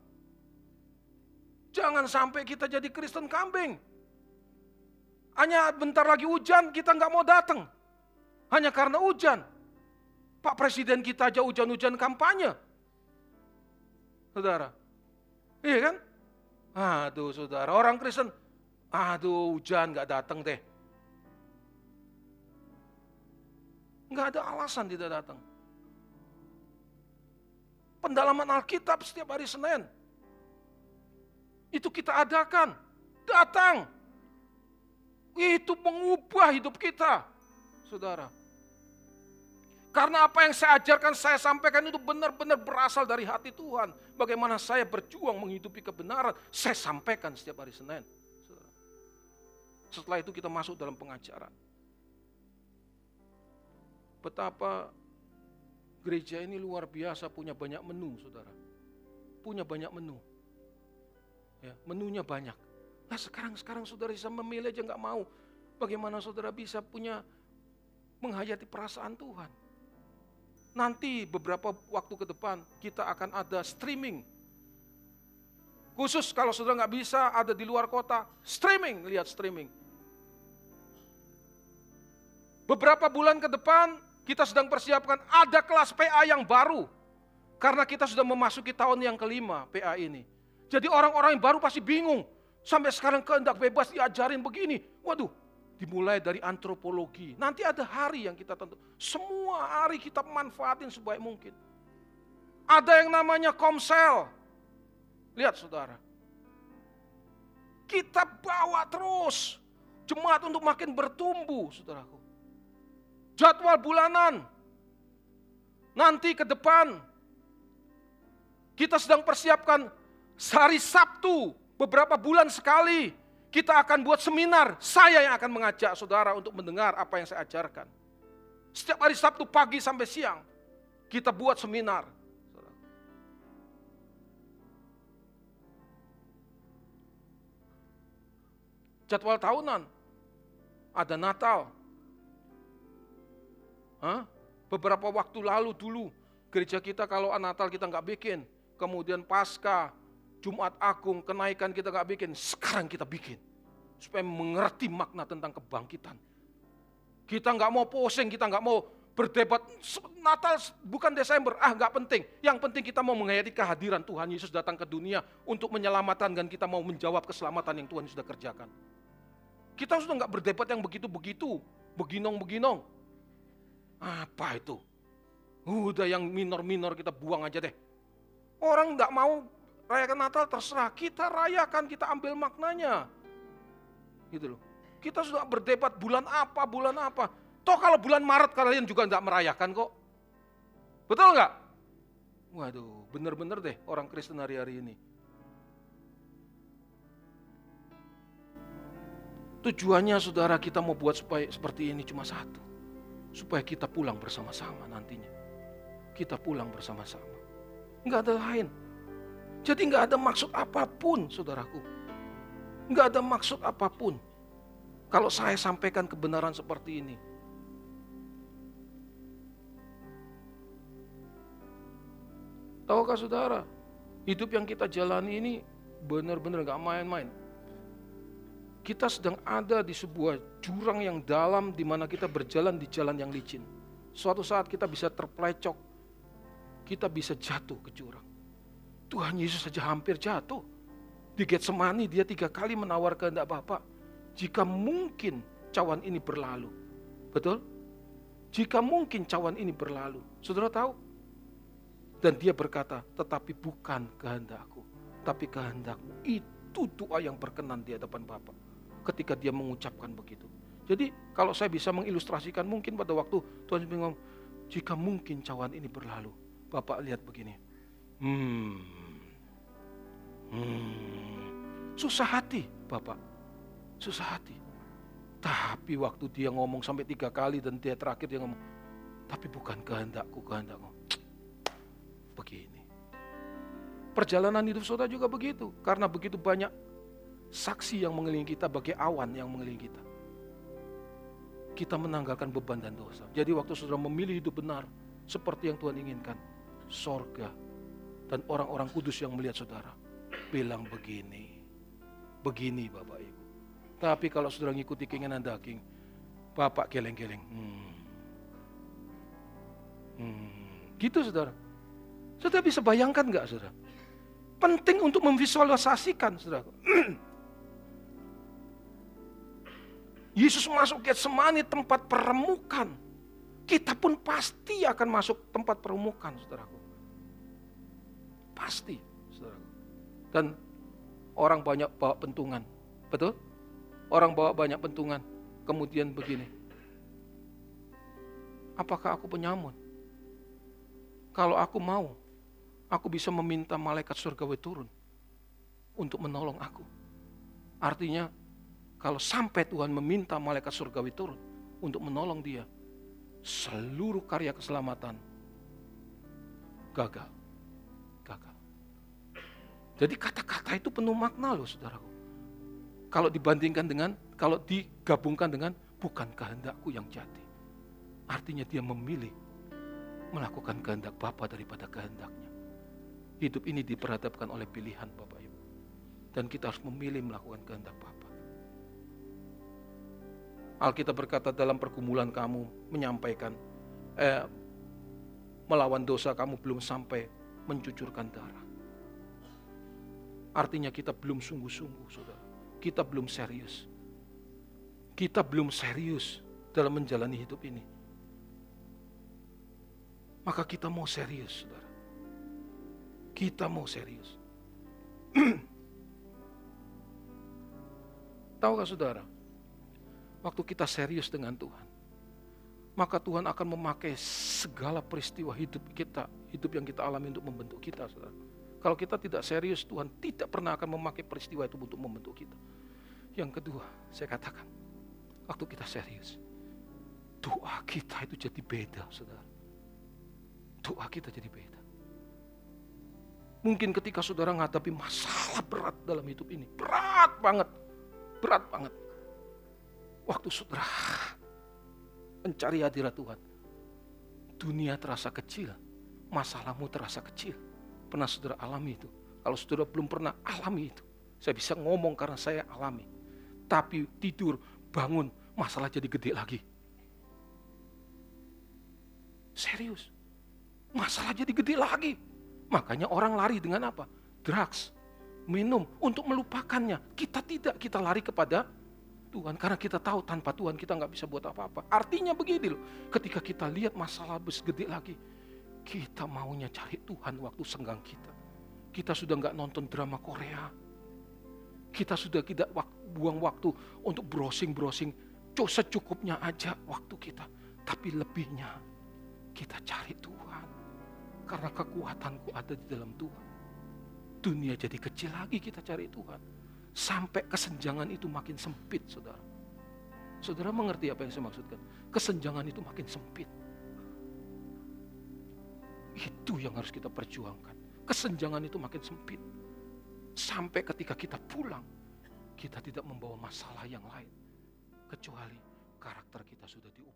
Jangan sampai kita jadi Kristen kambing. Hanya bentar lagi hujan, kita nggak mau datang. Hanya karena hujan. Pak Presiden kita aja hujan-hujan kampanye. Saudara. Iya kan? Aduh saudara, orang Kristen, aduh hujan nggak datang deh. Nggak ada alasan tidak datang. Pendalaman Alkitab setiap hari Senin. Itu kita adakan. Datang. Itu mengubah hidup kita, saudara. Karena apa yang saya ajarkan, saya sampaikan itu benar-benar berasal dari hati Tuhan. Bagaimana saya berjuang menghidupi kebenaran, saya sampaikan setiap hari Senin. Setelah itu kita masuk dalam pengajaran. Betapa gereja ini luar biasa punya banyak menu, saudara. Punya banyak menu. Ya, menunya banyak. Nah sekarang sekarang saudara bisa memilih aja nggak mau. Bagaimana saudara bisa punya menghayati perasaan Tuhan? Nanti beberapa waktu ke depan kita akan ada streaming. Khusus kalau saudara nggak bisa ada di luar kota, streaming, lihat streaming. Beberapa bulan ke depan kita sedang persiapkan ada kelas PA yang baru. Karena kita sudah memasuki tahun yang kelima PA ini. Jadi orang-orang yang baru pasti bingung. Sampai sekarang kehendak bebas diajarin begini. Waduh, dimulai dari antropologi. Nanti ada hari yang kita tentu. Semua hari kita manfaatin sebaik mungkin. Ada yang namanya komsel. Lihat saudara. Kita bawa terus. Jemaat untuk makin bertumbuh saudaraku. Jadwal bulanan. Nanti ke depan. Kita sedang persiapkan hari Sabtu beberapa bulan sekali kita akan buat seminar. Saya yang akan mengajak saudara untuk mendengar apa yang saya ajarkan. Setiap hari Sabtu pagi sampai siang, kita buat seminar. Jadwal tahunan, ada Natal. Hah? Beberapa waktu lalu dulu, gereja kita kalau Natal kita nggak bikin. Kemudian Pasca, Jumat Agung, kenaikan kita gak bikin, sekarang kita bikin. Supaya mengerti makna tentang kebangkitan. Kita nggak mau pusing, kita nggak mau berdebat. Natal bukan Desember, ah nggak penting. Yang penting kita mau menghayati kehadiran Tuhan Yesus datang ke dunia untuk menyelamatkan dan kita mau menjawab keselamatan yang Tuhan sudah kerjakan. Kita sudah nggak berdebat yang begitu-begitu, beginong-beginong. Apa itu? Udah yang minor-minor kita buang aja deh. Orang nggak mau Rayakan Natal terserah, kita rayakan, kita ambil maknanya. Gitu loh. Kita sudah berdebat bulan apa, bulan apa. Toh kalau bulan Maret kalian juga tidak merayakan kok. Betul nggak? Waduh, bener-bener deh orang Kristen hari-hari ini. Tujuannya saudara kita mau buat supaya seperti ini cuma satu. Supaya kita pulang bersama-sama nantinya. Kita pulang bersama-sama. Enggak ada lain. Jadi nggak ada maksud apa pun, saudaraku. Nggak ada maksud apa pun. Kalau saya sampaikan kebenaran seperti ini. Tahukah saudara, hidup yang kita jalani ini benar-benar nggak main-main. Kita sedang ada di sebuah jurang yang dalam di mana kita berjalan di jalan yang licin. Suatu saat kita bisa terplecok, kita bisa jatuh ke jurang. Tuhan Yesus saja hampir jatuh. Di Getsemani dia tiga kali menawar kehendak Bapak. Jika mungkin cawan ini berlalu. Betul? Jika mungkin cawan ini berlalu. Saudara tahu? Dan dia berkata, tetapi bukan kehendakku. Tapi kehendakmu. Itu doa yang berkenan di hadapan Bapak. Ketika dia mengucapkan begitu. Jadi kalau saya bisa mengilustrasikan mungkin pada waktu Tuhan bingung, jika mungkin cawan ini berlalu. Bapak lihat begini. Hmm, Hmm, susah hati Bapak, susah hati. Tapi waktu dia ngomong sampai tiga kali dan dia terakhir dia ngomong, tapi bukan kehendakku, kehendakmu. Begini. Perjalanan hidup saudara juga begitu. Karena begitu banyak saksi yang mengelilingi kita bagai awan yang mengelilingi kita. Kita menanggalkan beban dan dosa. Jadi waktu saudara memilih hidup benar, seperti yang Tuhan inginkan, sorga dan orang-orang kudus yang melihat saudara bilang begini. Begini Bapak Ibu. Tapi kalau sudah ngikuti keinginan daging, Bapak geleng-geleng. Hmm. Hmm. Gitu saudara. Saudara bisa bayangkan nggak saudara? Penting untuk memvisualisasikan saudara. Yesus masuk ke semani tempat peremukan. Kita pun pasti akan masuk tempat peremukan, saudaraku. Pasti. Dan orang banyak bawa pentungan. Betul? Orang bawa banyak pentungan. Kemudian begini. Apakah aku penyamun? Kalau aku mau, aku bisa meminta malaikat surgawi turun untuk menolong aku. Artinya, kalau sampai Tuhan meminta malaikat surgawi turun untuk menolong dia, seluruh karya keselamatan gagal. Jadi kata-kata itu penuh makna loh saudaraku. Kalau dibandingkan dengan kalau digabungkan dengan bukan kehendakku yang jadi. Artinya dia memilih melakukan kehendak Bapa daripada kehendaknya. Hidup ini diperhadapkan oleh pilihan Bapak Ibu. Dan kita harus memilih melakukan kehendak Bapa. Alkitab berkata dalam pergumulan kamu menyampaikan eh, melawan dosa kamu belum sampai mencucurkan darah. Artinya kita belum sungguh-sungguh, saudara. Kita belum serius. Kita belum serius dalam menjalani hidup ini. Maka kita mau serius, saudara. Kita mau serius. Tahukah saudara, waktu kita serius dengan Tuhan, maka Tuhan akan memakai segala peristiwa hidup kita, hidup yang kita alami untuk membentuk kita, saudara. Kalau kita tidak serius, Tuhan tidak pernah akan memakai peristiwa itu untuk membentuk kita. Yang kedua, saya katakan, waktu kita serius, doa kita itu jadi beda, saudara. Doa kita jadi beda. Mungkin ketika saudara menghadapi masalah berat dalam hidup ini, berat banget, berat banget. Waktu saudara mencari hadirat Tuhan, dunia terasa kecil, masalahmu terasa kecil. Pernah saudara alami itu? Kalau saudara belum pernah alami itu, saya bisa ngomong karena saya alami. Tapi tidur, bangun, masalah jadi gede lagi. Serius. Masalah jadi gede lagi. Makanya orang lari dengan apa? Drugs, minum untuk melupakannya. Kita tidak, kita lari kepada Tuhan karena kita tahu tanpa Tuhan kita nggak bisa buat apa-apa. Artinya begini loh, ketika kita lihat masalah bes gede lagi, kita maunya cari Tuhan waktu senggang kita. Kita sudah nggak nonton drama Korea. Kita sudah tidak buang waktu untuk browsing-browsing. Secukupnya aja waktu kita. Tapi lebihnya kita cari Tuhan. Karena kekuatanku ada di dalam Tuhan. Dunia jadi kecil lagi kita cari Tuhan. Sampai kesenjangan itu makin sempit, saudara. Saudara mengerti apa yang saya maksudkan? Kesenjangan itu makin sempit. Itu yang harus kita perjuangkan. Kesenjangan itu makin sempit. Sampai ketika kita pulang, kita tidak membawa masalah yang lain. Kecuali karakter kita sudah Tuhan.